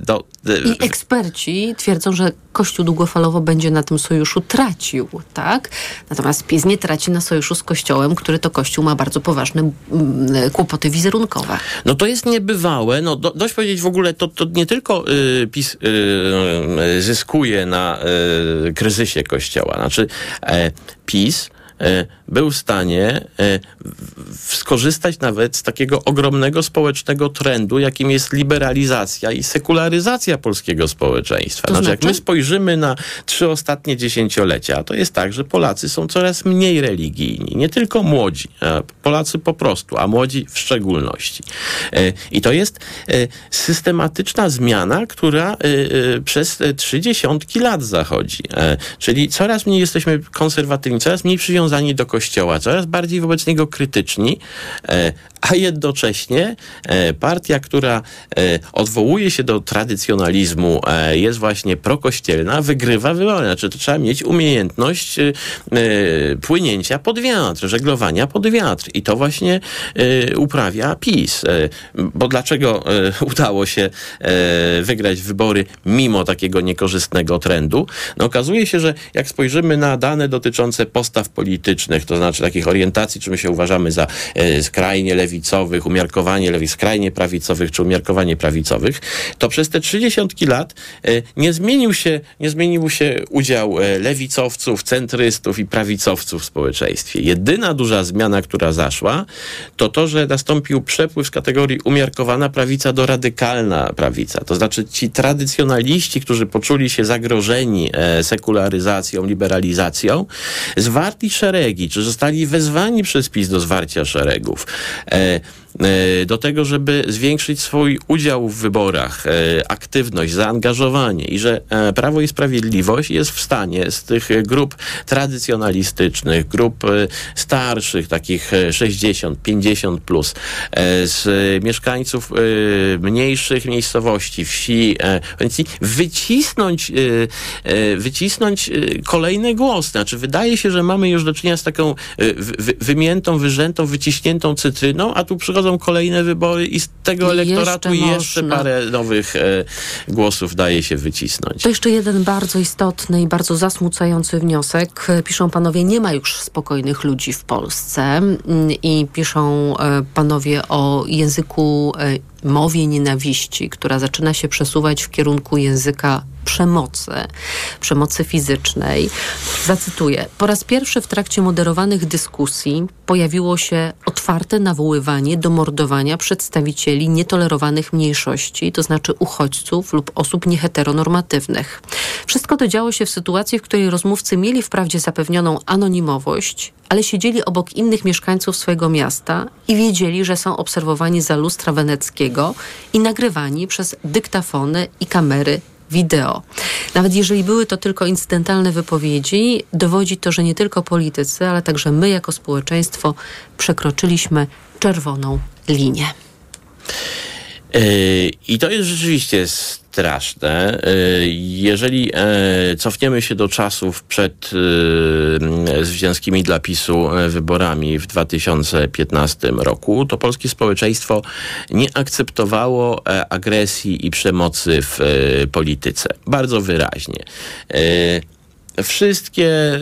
Do, I eksperci twierdzą, że Kościół długofalowo będzie na tym sojuszu tracił, tak? Natomiast PiS nie traci na sojuszu z Kościołem, który to Kościół ma bardzo poważne mm, kłopoty wizerunkowe. No to jest niebywałe. No do, dość powiedzieć w ogóle, to, to nie tylko y, PiS y, zyskuje na y, kryzysie kościoła. Znaczy, e, PiS E, był w stanie e, skorzystać nawet z takiego ogromnego społecznego trendu, jakim jest liberalizacja i sekularyzacja polskiego społeczeństwa. To znaczy, jak my spojrzymy na trzy ostatnie dziesięciolecia, to jest tak, że Polacy są coraz mniej religijni. Nie tylko młodzi, Polacy po prostu, a młodzi w szczególności. E, I to jest systematyczna zmiana, która przez trzy dziesiątki lat zachodzi. Czyli coraz mniej jesteśmy konserwatywni, coraz mniej przywiązani przywiązani do Kościoła, coraz bardziej wobec niego krytyczni, e, a jednocześnie e, partia, która e, odwołuje się do tradycjonalizmu, jest właśnie prokościelna, wygrywa wybory. Znaczy, to trzeba mieć umiejętność płynięcia pod wiatr, żeglowania pod wiatr. I to właśnie uprawia PiS. Bo dlaczego udało się wygrać wybory mimo takiego niekorzystnego trendu? No okazuje się, że jak spojrzymy na dane dotyczące postaw politycznych, politycznych, to znaczy takich orientacji, czy my się uważamy za e, skrajnie lewicowych, umiarkowanie lewicowych, skrajnie prawicowych, czy umiarkowanie prawicowych, to przez te trzydziesiątki lat e, nie zmienił się, nie zmienił się udział e, lewicowców, centrystów i prawicowców w społeczeństwie. Jedyna duża zmiana, która zaszła, to to, że nastąpił przepływ z kategorii umiarkowana prawica do radykalna prawica. To znaczy ci tradycjonaliści, którzy poczuli się zagrożeni sekularyzacją, liberalizacją, zwarli szeregi, czy zostali wezwani przez PiS do zwarcia szeregów. E, do tego, żeby zwiększyć swój udział w wyborach, e, aktywność, zaangażowanie i że e, Prawo i Sprawiedliwość jest w stanie z tych grup tradycjonalistycznych, grup starszych, takich 60, 50 plus, z mieszkańców mniejszych miejscowości, wsi, wycisnąć, wycisnąć kolejne głosy. Znaczy, wydaje się, że mamy już do czynienia z taką wy, wymiętą, wyrzętą, wyciśniętą cytryną, a tu przychodzą kolejne wybory i z tego elektoratu jeszcze jeszcze, parę nowych e, głosów daje się wycisnąć. To jeszcze jeden bardzo istotny i bardzo zasmucający wniosek. Piszą panowie, nie ma już spokojnych ludzi w Polsce Mm, i piszą e, panowie o języku, e, mowie nienawiści, która zaczyna się przesuwać w kierunku języka przemocy, przemocy fizycznej. Zacytuję. Po raz pierwszy w trakcie moderowanych dyskusji pojawiło się otwarte nawoływanie do mordowania przedstawicieli nietolerowanych mniejszości, to znaczy uchodźców lub osób nieheteronormatywnych. Wszystko to działo się w sytuacji, w której rozmówcy mieli wprawdzie zapewnioną anonimowość, ale siedzieli obok innych mieszkańców swojego miasta i wiedzieli, że są obserwowani za lustra weneckiego i nagrywani przez dyktafony i kamery wideo. Nawet jeżeli były to tylko incydentalne wypowiedzi, dowodzi to, że nie tylko politycy, ale także my jako społeczeństwo przekroczyliśmy czerwoną linię. Yy, I to jest rzeczywiście straszne. Yy, Jeżeli e, cofniemy się do czasów przed e, zwycięskimi dla PiSu e, wyborami w 2015 roku, to polskie społeczeństwo nie akceptowało e, agresji i przemocy w e, polityce. Bardzo wyraźnie. Wszystkie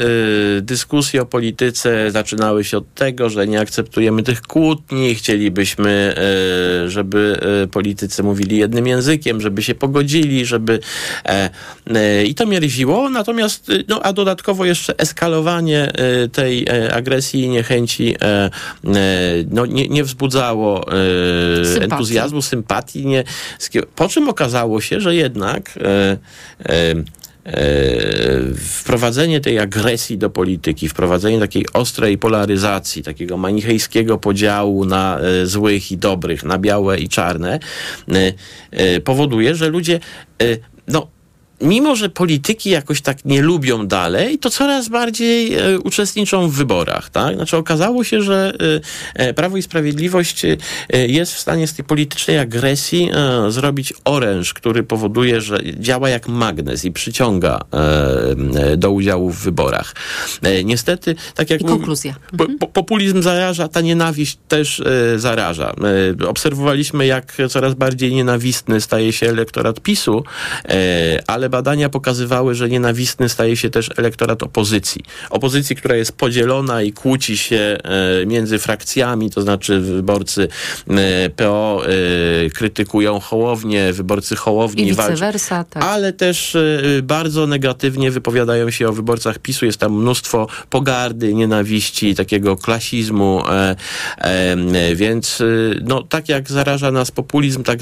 y, dyskusje o polityce zaczynały się od tego, że nie akceptujemy tych kłótni, chcielibyśmy, y, żeby y, politycy mówili jednym językiem, żeby się pogodzili, żeby e, e, i to mierziło, natomiast y, no, a dodatkowo jeszcze eskalowanie y, tej e, agresji i niechęci no, nie, nie wzbudzało e, Sympatii. entuzjazmu, sympatii, nie, po czym okazało się, że jednak wprowadzenie tej agresji do polityki, wprowadzenie takiej ostrej polaryzacji, takiego manichejskiego podziału na e, złych i dobrych, na białe i czarne, e, e, powoduje, że ludzie e, no, mimo że polityki jakoś tak nie lubią dalej, to coraz bardziej e, uczestniczą w wyborach. Tak? Znaczy okazało się, że e, e, Prawo i Sprawiedliwość e, jest w stanie z tej politycznej agresji e, zrobić oręż, który powoduje, że działa jak magnes i przyciąga e, do udziału w wyborach. Niestety, tak jak I konkluzja. po, po, populizm zaraża, ta nienawiść też zaraża. Obserwowaliśmy, jak coraz bardziej nienawistny staje się elektorat PiSu, e, ale badania pokazywały, że nienawistny staje się też elektorat opozycji. Opozycji, która jest podzielona i kłóci się e, między frakcjami, to znaczy wyborcy e, PO e, krytykują Hołownię, wyborcy Hołowni I vice versa, tak. ale też bardzo negatywnie wypowiadają się o wyborcach PiSu. Jest tam mnóstwo pogardy, nienawiści, takiego klasizmu, więc no, tak jak zaraża nas populizm, tak